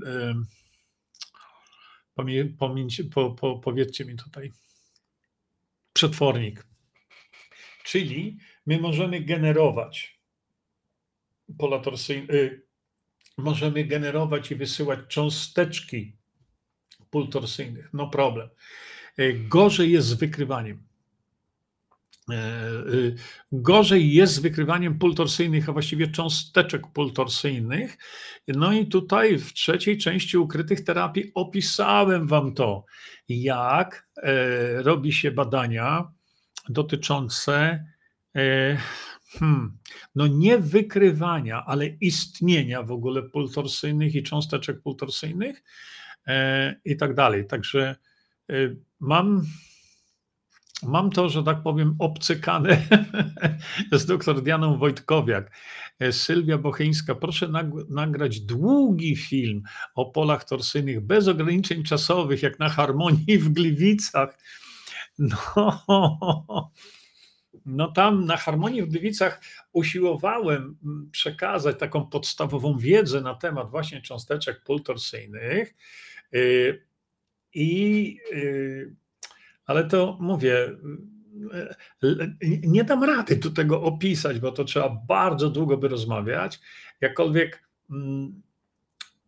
po, po, powiedzcie mi tutaj, przetwornik. Czyli my możemy generować pola torsyjne, możemy generować i wysyłać cząsteczki pól torsyjnych, no problem. E, gorzej jest z wykrywaniem. E, gorzej jest z wykrywaniem pól torsyjnych, a właściwie cząsteczek pól torsyjnych. No i tutaj w trzeciej części ukrytych terapii opisałem Wam to, jak robi się badania dotyczące hmm, no nie wykrywania, ale istnienia w ogóle pól torsyjnych i cząsteczek pól torsyjnych i tak dalej. Także Y, mam, mam to, że tak powiem, obcykane z doktor Dianą Wojtkowiak. Y, Sylwia Bocheńska, proszę nagrać długi film o polach torsyjnych bez ograniczeń czasowych, jak na harmonii w Gliwicach. No, no tam na harmonii w Gliwicach usiłowałem mm, przekazać taką podstawową wiedzę na temat właśnie cząsteczek pól torsyjnych. Y, i, y, ale to mówię, y, nie dam rady tu tego opisać, bo to trzeba bardzo długo by rozmawiać. Jakkolwiek mm,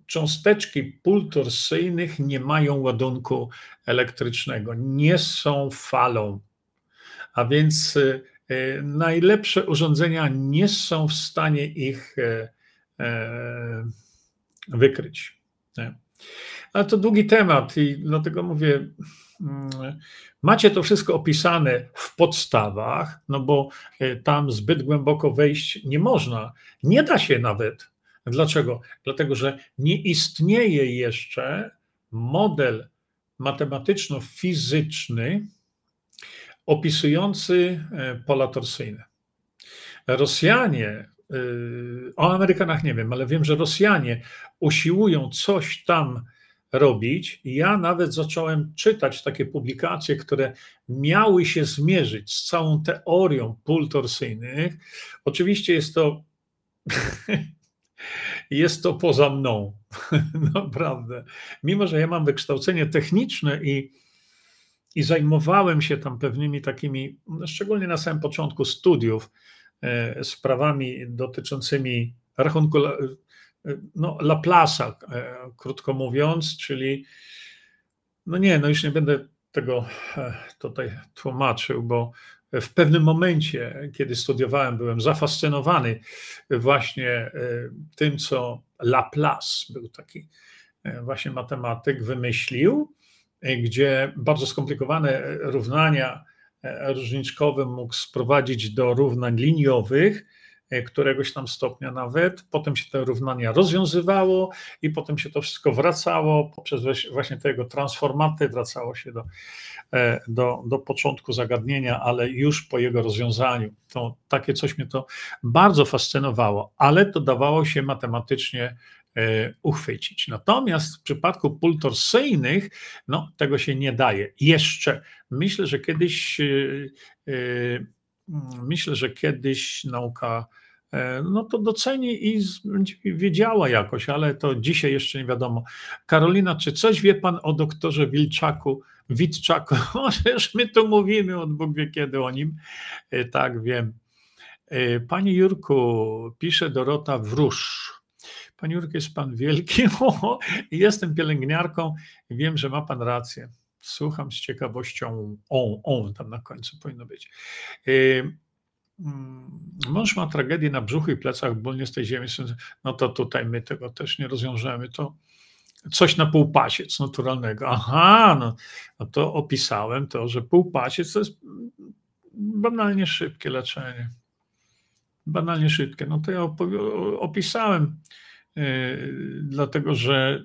cząsteczki pól torsyjnych nie mają ładunku elektrycznego, nie są falą. A więc y, najlepsze urządzenia nie są w stanie ich wykryć. Ale to długi temat i dlatego mówię, mm, macie to wszystko opisane w podstawach, no bo e, tam zbyt głęboko wejść nie można. Nie da się nawet. Dlaczego? Dlatego, że nie istnieje jeszcze model matematyczno-fizyczny opisujący e, pola torsyjne. Rosjanie, e, o Amerykanach nie wiem, ale wiem, że Rosjanie usiłują coś tam robić. Ja nawet zacząłem czytać takie publikacje, które miały się zmierzyć z całą teorią pól torsyjnych. Oczywiście jest to jest to poza mną, naprawdę. Mimo, że ja mam wykształcenie techniczne i, i zajmowałem się tam pewnymi takimi, szczególnie na samym początku studiów, e, sprawami dotyczącymi rachunku no, Laplace'a, e, krótko mówiąc, czyli no nie, no już nie będę tego e, tutaj tłumaczył, bo w pewnym momencie, kiedy studiowałem, byłem zafascynowany właśnie e, tym, co Laplace, był taki e, właśnie matematyk, wymyślił, gdzie bardzo skomplikowane równania różniczkowe mógł sprowadzić do równań liniowych E, któregoś tam stopnia nawet. Potem się te równania rozwiązywało i potem się to wszystko wracało poprzez właśnie tego transformaty, wracało się do, e, do, do początku zagadnienia, ale już po jego rozwiązaniu. To takie coś mnie to bardzo fascynowało, ale to dawało się matematycznie e, uchwycić. Natomiast w przypadku pól torsyjnych, no tego się nie daje. Jeszcze myślę, że kiedyś myślę, że kiedyś nauka e, no to doceni i wiedziała jakoś, ale to dzisiaj jeszcze nie wiadomo. Karolina, czy coś wie pan o doktorze Wilczaku, Witczaku? Możesz my tu mówimy, od Bóg wie kiedy o nim. E, tak, wiem. E, Panie Jurku, pisze Dorota Wróż. Panie Jurku, jest pan wielki. jestem pielęgniarką wiem, że ma pan rację. Słucham z ciekawością. On, on tam na końcu powinno być. Y, mm, mąż ma tragedię na brzuchu i plecach, ból z tej ziemi. No to tutaj my tego też nie rozwiążemy. To coś na półpasiec naturalnego. Aha, no, no to opisałem to, że półpasiec to jest banalnie szybkie leczenie. Banalnie szybkie. No to ja opisałem, dlatego że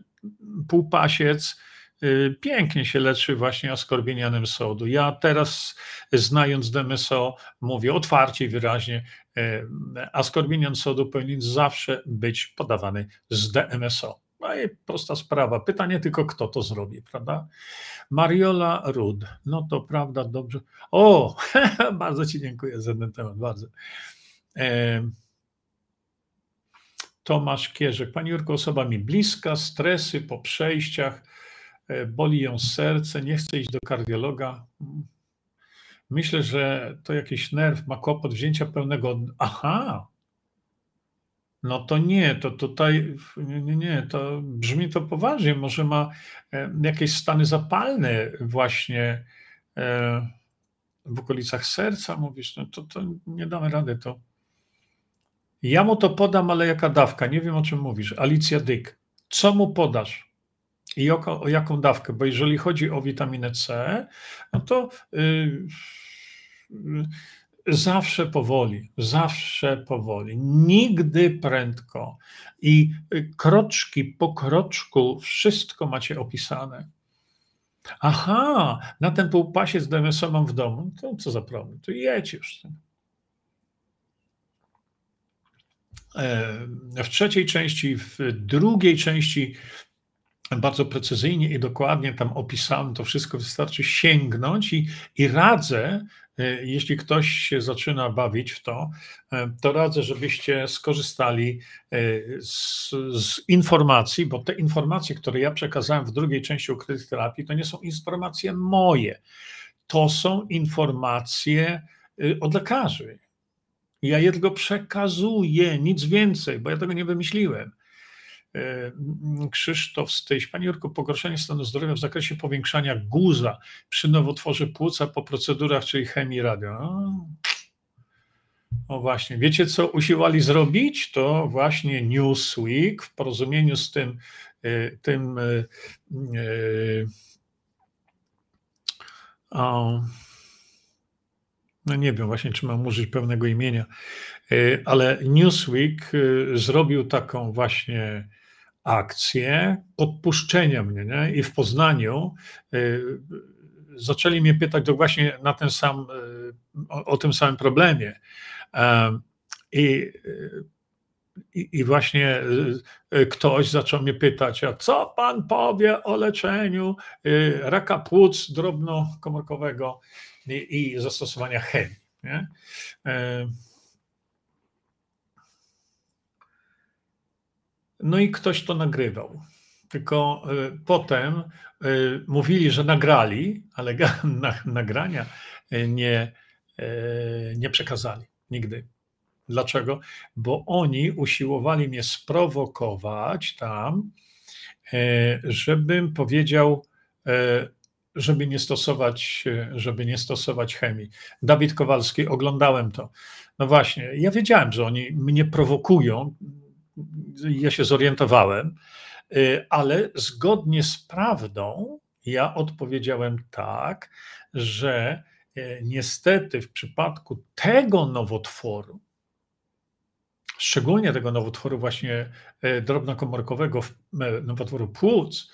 półpasiec Y, pięknie się leczy właśnie askorbinianem sodu. Ja teraz, znając DMSO, mówię otwarcie i wyraźnie, y, askorbinian sodu powinien zawsze być podawany z DMSO. No i prosta sprawa. Pytanie tylko, kto to zrobi, prawda? Mariola Rud. No to prawda, dobrze. O, bardzo Ci dziękuję za ten temat, bardzo. Tomasz Kierzek. Pani Jurko, osoba mi bliska, stresy po przejściach E, boli ją serce, nie chce iść do kardiologa. Myślę, że to jakiś nerw ma kłopot wzięcia pełnego. Aha! No to nie, to tutaj nie, nie, to brzmi to poważnie. Może ma e, jakieś stany zapalne właśnie e, w okolicach serca, mówisz, no to, to nie damy rady to. Ja mu to podam, ale jaka dawka? Nie wiem o czym mówisz. Alicja Dyk. Co mu podasz? i o, o, jaką dawkę, bo jeżeli chodzi o witaminę C, no to yy, zawsze powoli, zawsze powoli, nigdy prędko i kroczki po kroczku wszystko macie opisane. Aha, na ten półpasiec DMS-a mam w domu, to co za problem, to jedź już. E, w trzeciej części, w drugiej części bardzo precyzyjnie i dokładnie tam opisałem to wszystko, wystarczy sięgnąć i, i radzę, e, jeśli ktoś się zaczyna bawić w to, e, to radzę, żebyście skorzystali e, z, z, informacji, bo te informacje, które ja przekazałem w drugiej części ukrytej terapii, to nie są informacje moje. To są informacje od lekarzy. Ja je tylko przekazuję, nic więcej, bo ja tego nie wymyśliłem. E, Krzysztof Styś. Panie Jurku, pogorszenie stanu zdrowia w zakresie powiększania guza przy nowotworze płuca po procedurach, czyli chemii radio. O, właśnie, wiecie co usiłowali zrobić? To właśnie Newsweek w porozumieniu z tym, e, tym e, o, no nie wiem właśnie, czy mam użyć pełnego imienia, ale Newsweek zrobił taką właśnie akcję podpuszczenia mnie. Nie? I w Poznaniu y, zaczęli mnie pytać to właśnie na ten sam, o, tym samym problemie. I, i, I, właśnie ktoś zaczął mnie pytać, a co pan powie o leczeniu raka płuc drobnokomórkowego i, zastosowania chemii. Nie? No i ktoś to nagrywał. Tylko y, potem y, mówili, że nagrali, ale nagrania nie, nie przekazali nigdy. Dlaczego? Bo oni usiłowali mnie sprowokować tam, żebym powiedział żeby nie stosować, żeby nie stosować chemii. Dawid Kowalski, oglądałem to. No właśnie, ja wiedziałem, że oni mnie prowokują. Ja się zorientowałem, ale zgodnie z prawdą ja odpowiedziałem tak, że niestety w przypadku tego nowotworu, szczególnie tego nowotworu właśnie e, drobnokomorkowego, e, nowotworu płuc,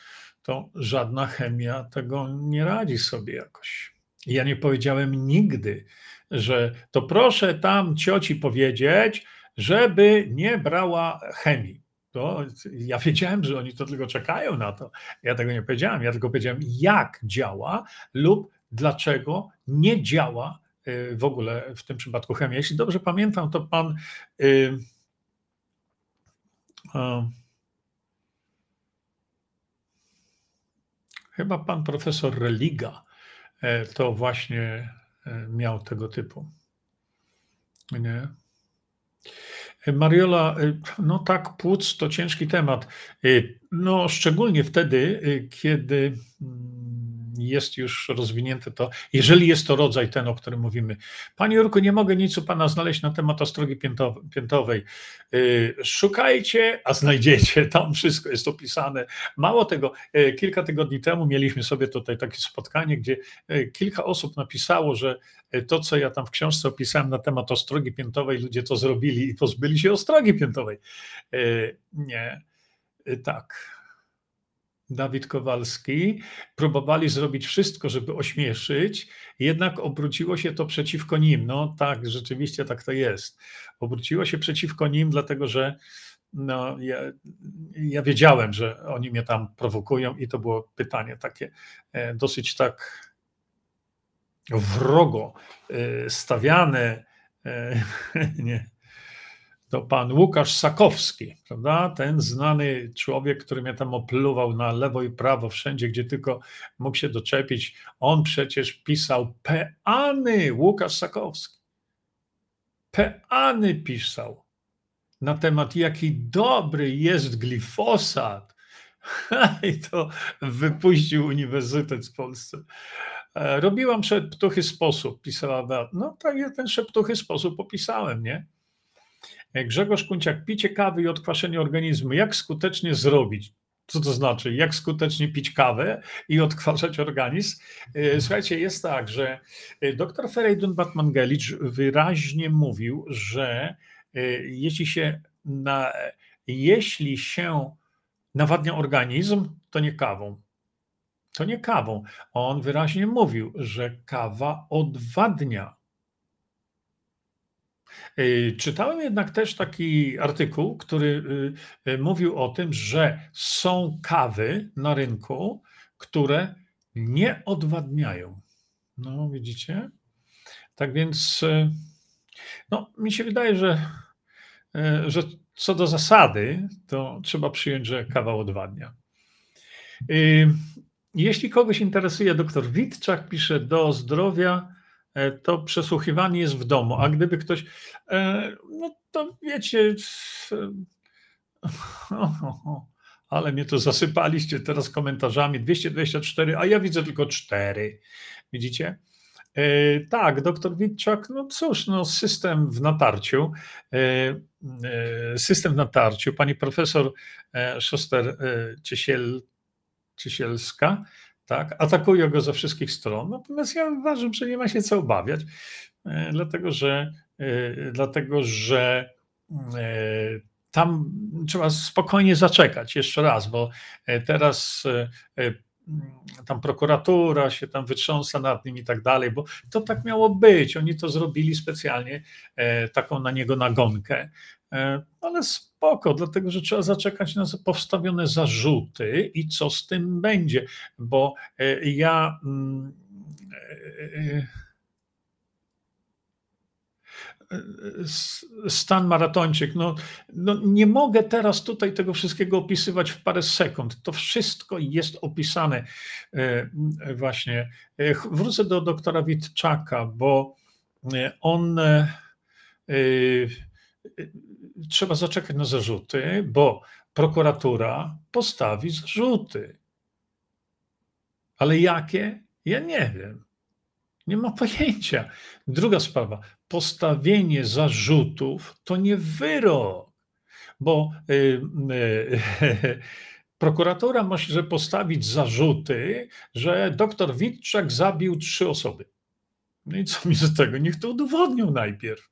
to żadna chemia tego nie radzi sobie jakoś. Ja nie powiedziałem nigdy, że to proszę tam cioci powiedzieć, żeby nie brała chemii. To ja wiedziałem, że oni to tylko czekają na to. Ja tego nie powiedziałem. Ja tylko powiedziałem, jak działa lub dlaczego nie działa y, w ogóle w tym przypadku chemia. Jeśli dobrze pamiętam, to pan. Yy, chyba pan profesor Religa e, to właśnie e, miał tego typu. Nie? Mariola, no tak, płuc to ciężki temat. No, szczególnie wtedy, kiedy mm, jest już rozwinięte to, jeżeli jest to rodzaj ten, o którym mówimy. Panie Jurku, nie mogę nic u Pana znaleźć na temat ostrogi piętowej. Y, szukajcie, a znajdziecie, tam wszystko jest opisane. Mało tego, y, kilka tygodni temu mieliśmy sobie tutaj takie spotkanie, gdzie y, kilka osób napisało, że to, co ja tam w książce opisałem na temat ostrogi piętowej, ludzie to zrobili i pozbyli się ostrogi piętowej. Nie, tak. Dawid Kowalski, próbowali zrobić wszystko, żeby ośmieszyć, jednak obróciło się to przeciwko nim. No tak, rzeczywiście tak to jest. Obróciło się przeciwko nim, dlatego że no, ja, ja wiedziałem, że oni mnie tam prowokują i to było pytanie takie e, dosyć tak wrogo e, stawiane. E, nie, to pan Łukasz Sakowski, prawda? Ten znany człowiek, który mnie tam opluwał na lewo i prawo, wszędzie, gdzie tylko mógł się doczepić. On przecież pisał peany, Łukasz Sakowski. Peany pisał na temat, jaki dobry jest glifosat. I to wypuścił Uniwersytet w Polsce. E, robiłam szeptuchy sposób, pisała. No tak, ja ten szeptuchy sposób opisałem, nie? Grzegorz Kunciak, picie kawy i odkwaszenie organizmu. Jak skutecznie zrobić? Co to znaczy? Jak skutecznie pić kawę i odkwaszać organizm? E, słuchajcie, jest tak, że e, dr Ferejdun Batmangelicz wyraźnie mówił, że e, jeśli się, na, jeśli się nawadnia organizm, to nie kawą. To nie kawą. On wyraźnie mówił, że kawa odwadnia E, czytałem jednak też taki artykuł, który y, y, mówił o tym, że są kawy na rynku, które nie odwadniają. No, widzicie? Tak więc, y, no, mi się wydaje, że, że co do zasady, to trzeba przyjąć, że kawa odwadnia. Jeśli kogoś interesuje, doktor Witczak pisze do zdrowia to przesłuchiwanie jest w domu. A gdyby ktoś, e, no to wiecie, ale mnie to zasypaliście teraz komentarzami. 224, a ja widzę tylko 4. Widzicie? E, tak, doktor Witczak, no cóż, no system w natarciu. System w natarciu. Pani profesor Szoster Ciesiel, Ciesielska tak? Atakują go ze wszystkich stron. Natomiast ja uważam, że nie ma się co obawiać, e, dlatego że, e, dlatego, że e, tam trzeba spokojnie zaczekać jeszcze raz, bo teraz tam prokuratura się tam wytrząsa nad nim i tak dalej, bo to tak miało być. Oni to zrobili specjalnie, taką na niego nagonkę. E, ale spoko, dlatego że trzeba zaczekać na powstawione zarzuty i co z tym będzie, bo e, ja. Mm, e, stan maratończyk. No, no, nie mogę teraz tutaj tego wszystkiego opisywać w parę sekund. To wszystko jest opisane właśnie. Wrócę do doktora Witczaka, bo on trzeba zaczekać na zarzuty, bo prokuratura postawi zarzuty. Ale jakie? Ja nie wiem. Nie ma pojęcia. Druga sprawa. Postawienie zarzutów to nie wyrok, bo y, y, prokuratura może postawić zarzuty, że doktor Witczak zabił trzy osoby. No i co mi z tego? Niech to udowodnią najpierw.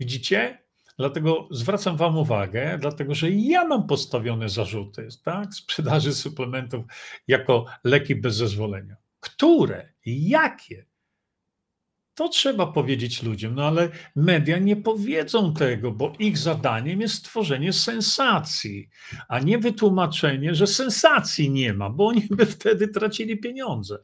Widzicie? Dlatego zwracam Wam uwagę, dlatego że ja mam postawione zarzuty tak, sprzedaży suplementów jako leki bez zezwolenia. Które? Jakie? To trzeba powiedzieć ludziom, no ale media nie powiedzą tego, bo ich zadaniem jest stworzenie sensacji, a nie wytłumaczenie, że sensacji nie ma, bo oni by wtedy tracili pieniądze.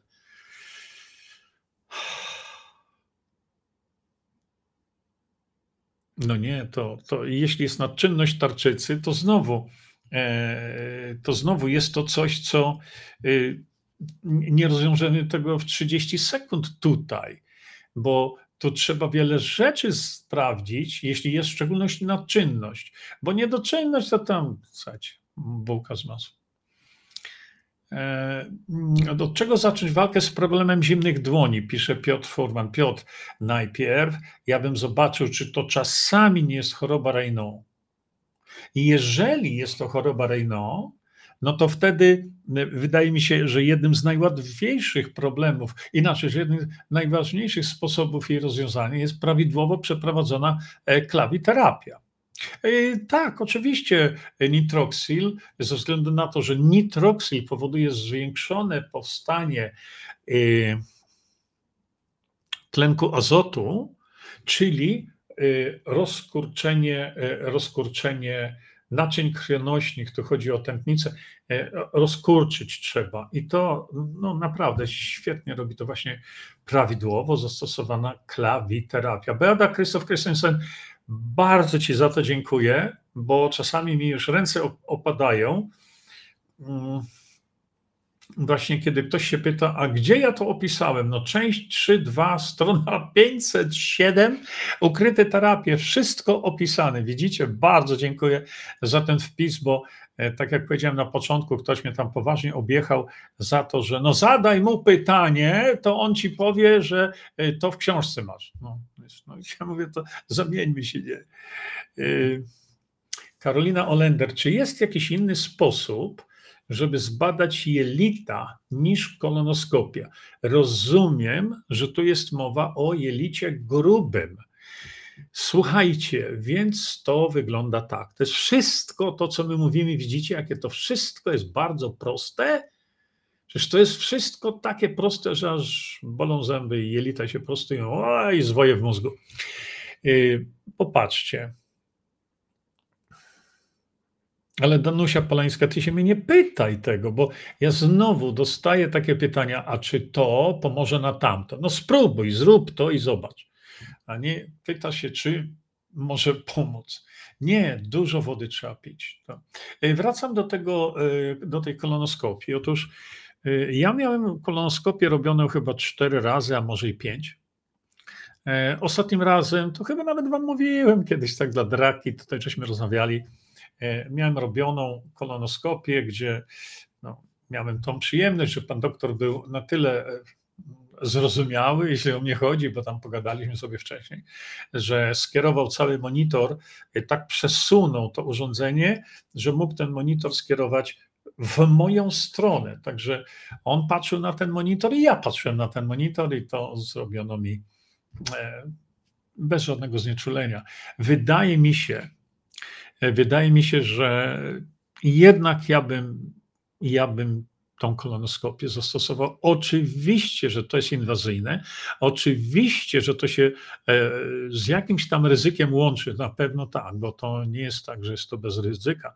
No nie, to, to jeśli jest nadczynność tarczycy, to znowu, e, to znowu jest to coś, co y, nie rozwiążemy tego w 30 sekund tutaj, bo tu trzeba wiele rzeczy sprawdzić, jeśli jest w szczególności nadczynność, bo niedoczynność to tam, słuchajcie, bułka z masłem. E, od czego zacząć walkę z problemem zimnych dłoni? Pisze Piotr Furman. Piotr, najpierw ja bym zobaczył, czy to czasami nie jest choroba Raynaud. I jeżeli jest to choroba Raynaud, no to wtedy e, wydaje mi się, że jednym z najłatwiejszych problemów, inaczej, że jednym z najważniejszych sposobów jej rozwiązania jest prawidłowo przeprowadzona e, klawiterapia. E, tak, oczywiście nitroxil, ze względu na to, że nitroxil powoduje zwiększone powstanie e, tlenku azotu, czyli e, rozkurczenie, rozkurczenie naczyń krwionośnych, tu chodzi o tętnicę, rozkurczyć trzeba. I to no, naprawdę świetnie robi to właśnie prawidłowo zastosowana klawiterapia. Beata Krzysztof Christensen bardzo Ci za to dziękuję, bo czasami mi już ręce opadają. Mm, właśnie kiedy ktoś się pyta, a gdzie ja to opisałem? No część 3.2, strona 507, ukryte terapie, wszystko opisane. Widzicie, bardzo dziękuję za ten wpis, bo E, tak jak powiedziałem na początku, ktoś mnie tam poważnie objechał za to, że no zadaj mu pytanie, to on ci powie, że e, to w książce masz. No, no ja mówię, to zamieńmy się. Nie? E, Karolina Olender, czy jest jakiś inny sposób, żeby zbadać jelita niż kolonoskopia? Rozumiem, że tu jest mowa o jelicie grubym Słuchajcie, więc to wygląda tak. To jest wszystko to, co my mówimy, widzicie, jakie to wszystko jest bardzo proste. Przecież to jest wszystko takie proste, że aż bolą zęby i jelita się prostują, i zwoje w mózgu. Y, popatrzcie. Ale Danusia Polańska, ty się mnie nie pytaj tego, bo ja znowu dostaję takie pytania, a czy to pomoże na tamto? No spróbuj, zrób to i zobacz a nie pyta się, czy może pomóc. Nie, dużo wody trzeba pić. E, wracam do, tego, e, do tej kolonoskopii. Otóż ja miałem kolonoskopię robioną chyba cztery razy, a może i pięć. Ostatnim razem, to chyba nawet wam mówiłem kiedyś tak dla draki, tutaj żeśmy rozmawiali, miałem robioną kolonoskopię, gdzie no, miałem tą przyjemność, że pan doktor był na tyle zrozumiały, jeśli o mnie chodzi, bo tam pogadaliśmy sobie wcześniej, że skierował cały monitor, e, tak przesunął to urządzenie, że mógł ten monitor skierować w moją stronę. Także on patrzył na ten monitor i ja patrzyłem na ten monitor i to zrobiono mi e, bez żadnego znieczulenia. Wydaje mi się, e, wydaje mi się, że jednak ja bym, ja bym tą kolonoskopię zastosował. Oczywiście, że to jest inwazyjne, oczywiście, że to się e, z jakimś tam ryzykiem łączy, na pewno tak, bo to nie jest tak, że jest to bez ryzyka.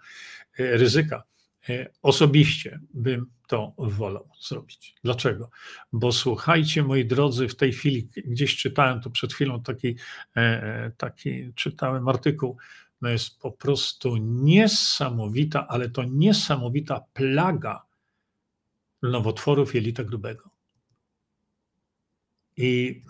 Ryzyka. E, osobiście bym to wolał zrobić. Dlaczego? Bo słuchajcie, moi drodzy, w tej chwili gdzieś czytałem to przed chwilą taki, taki czytałem artykuł, no jest po prostu niesamowita, ale to niesamowita plaga nowotworów jelita grubego. I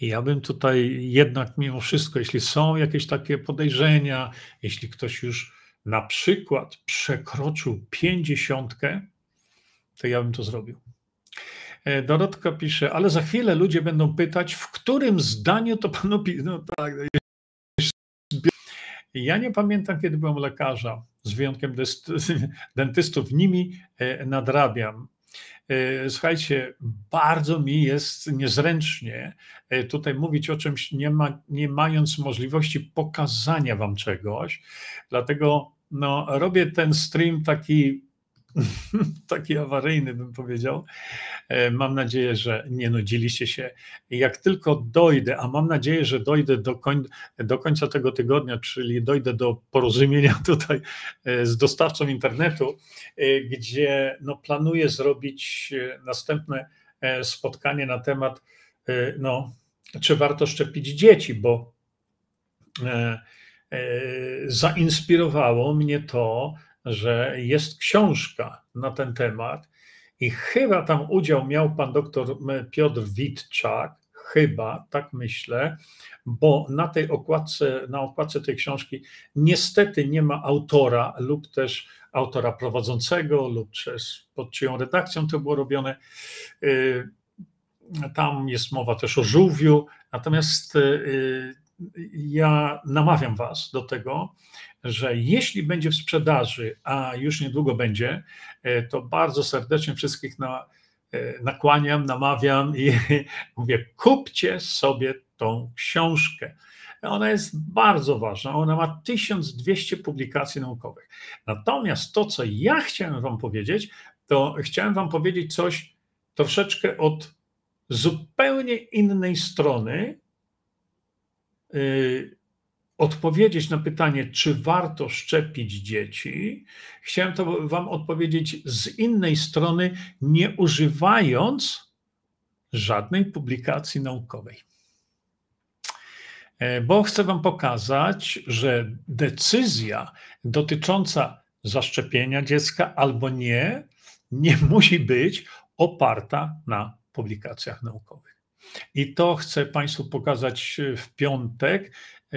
ja bym tutaj jednak mimo wszystko, jeśli są jakieś takie podejrzenia, jeśli ktoś już na przykład przekroczył pięćdziesiątkę, to ja bym to zrobił. E, Dorotka pisze, ale za chwilę ludzie będą pytać, w którym zdaniu to panu No tak. Ja nie pamiętam, kiedy byłem lekarza, z wyjątkiem dentystów, nimi e, nadrabiam. E, słuchajcie, bardzo mi jest niezręcznie tutaj mówić o czymś, nie, ma, nie mając możliwości pokazania wam czegoś. Dlatego no, robię ten stream taki taki awaryjny, bym powiedział. E, mam nadzieję, że nie nudziliście się. Jak tylko dojdę, a mam nadzieję, że dojdę do, koń, do końca tego tygodnia, czyli dojdę do porozumienia tutaj e, z dostawcą internetu, e, gdzie no, planuję zrobić następne spotkanie na temat, no, czy warto szczepić dzieci, bo zainspirowało mnie to, że jest książka na ten temat i chyba tam udział miał pan doktor Piotr Witczak, chyba, tak myślę, bo na tej okładce, na okładce tej książki niestety nie ma autora lub też autora prowadzącego lub też pod czyją redakcją to było robione. Y, tam jest mowa też o żółwiu, natomiast y, ja namawiam Was do tego, że jeśli będzie w sprzedaży, a już niedługo będzie, e, to bardzo serdecznie wszystkich na, e, nakłaniam, namawiam i mówię: kupcie sobie tą książkę. Ona jest bardzo ważna, ona ma 1200 publikacji naukowych. Natomiast to, co ja chciałem Wam powiedzieć, to chciałem Wam powiedzieć coś troszeczkę od zupełnie innej strony, Y, odpowiedzieć na pytanie, czy warto szczepić dzieci, chciałem to Wam odpowiedzieć z innej strony, nie używając żadnej publikacji naukowej. E, bo chcę Wam pokazać, że decyzja dotycząca zaszczepienia dziecka albo nie, nie musi być oparta na publikacjach naukowych. I to chcę Państwu pokazać w piątek e,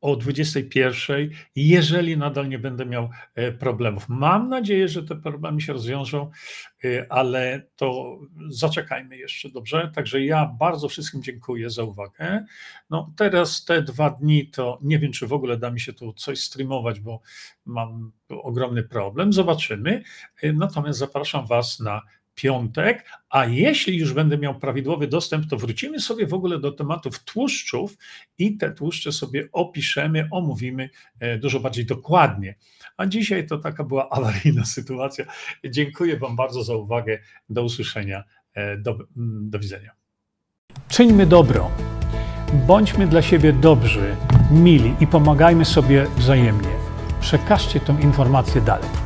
o 21, jeżeli nadal nie będę miał e, problemów. Mam nadzieję, że te problemy się rozwiążą, ale to zaczekajmy jeszcze, dobrze? Także ja bardzo wszystkim dziękuję za uwagę. No teraz te dwa dni to nie wiem, czy w ogóle da mi się tu coś streamować, bo mam ogromny problem. Zobaczymy. Natomiast zapraszam Was na piątek, a jeśli już będę miał prawidłowy dostęp, to wrócimy sobie w ogóle do tematów tłuszczów i te tłuszcze sobie opiszemy, omówimy e, dużo bardziej dokładnie. A dzisiaj to taka była awaryjna sytuacja. Dziękuję Wam bardzo za uwagę. Do usłyszenia. E, do, mm, do widzenia. Czyńmy dobro. Bądźmy dla siebie dobrzy, mili i pomagajmy sobie wzajemnie. Przekażcie tę informację dalej.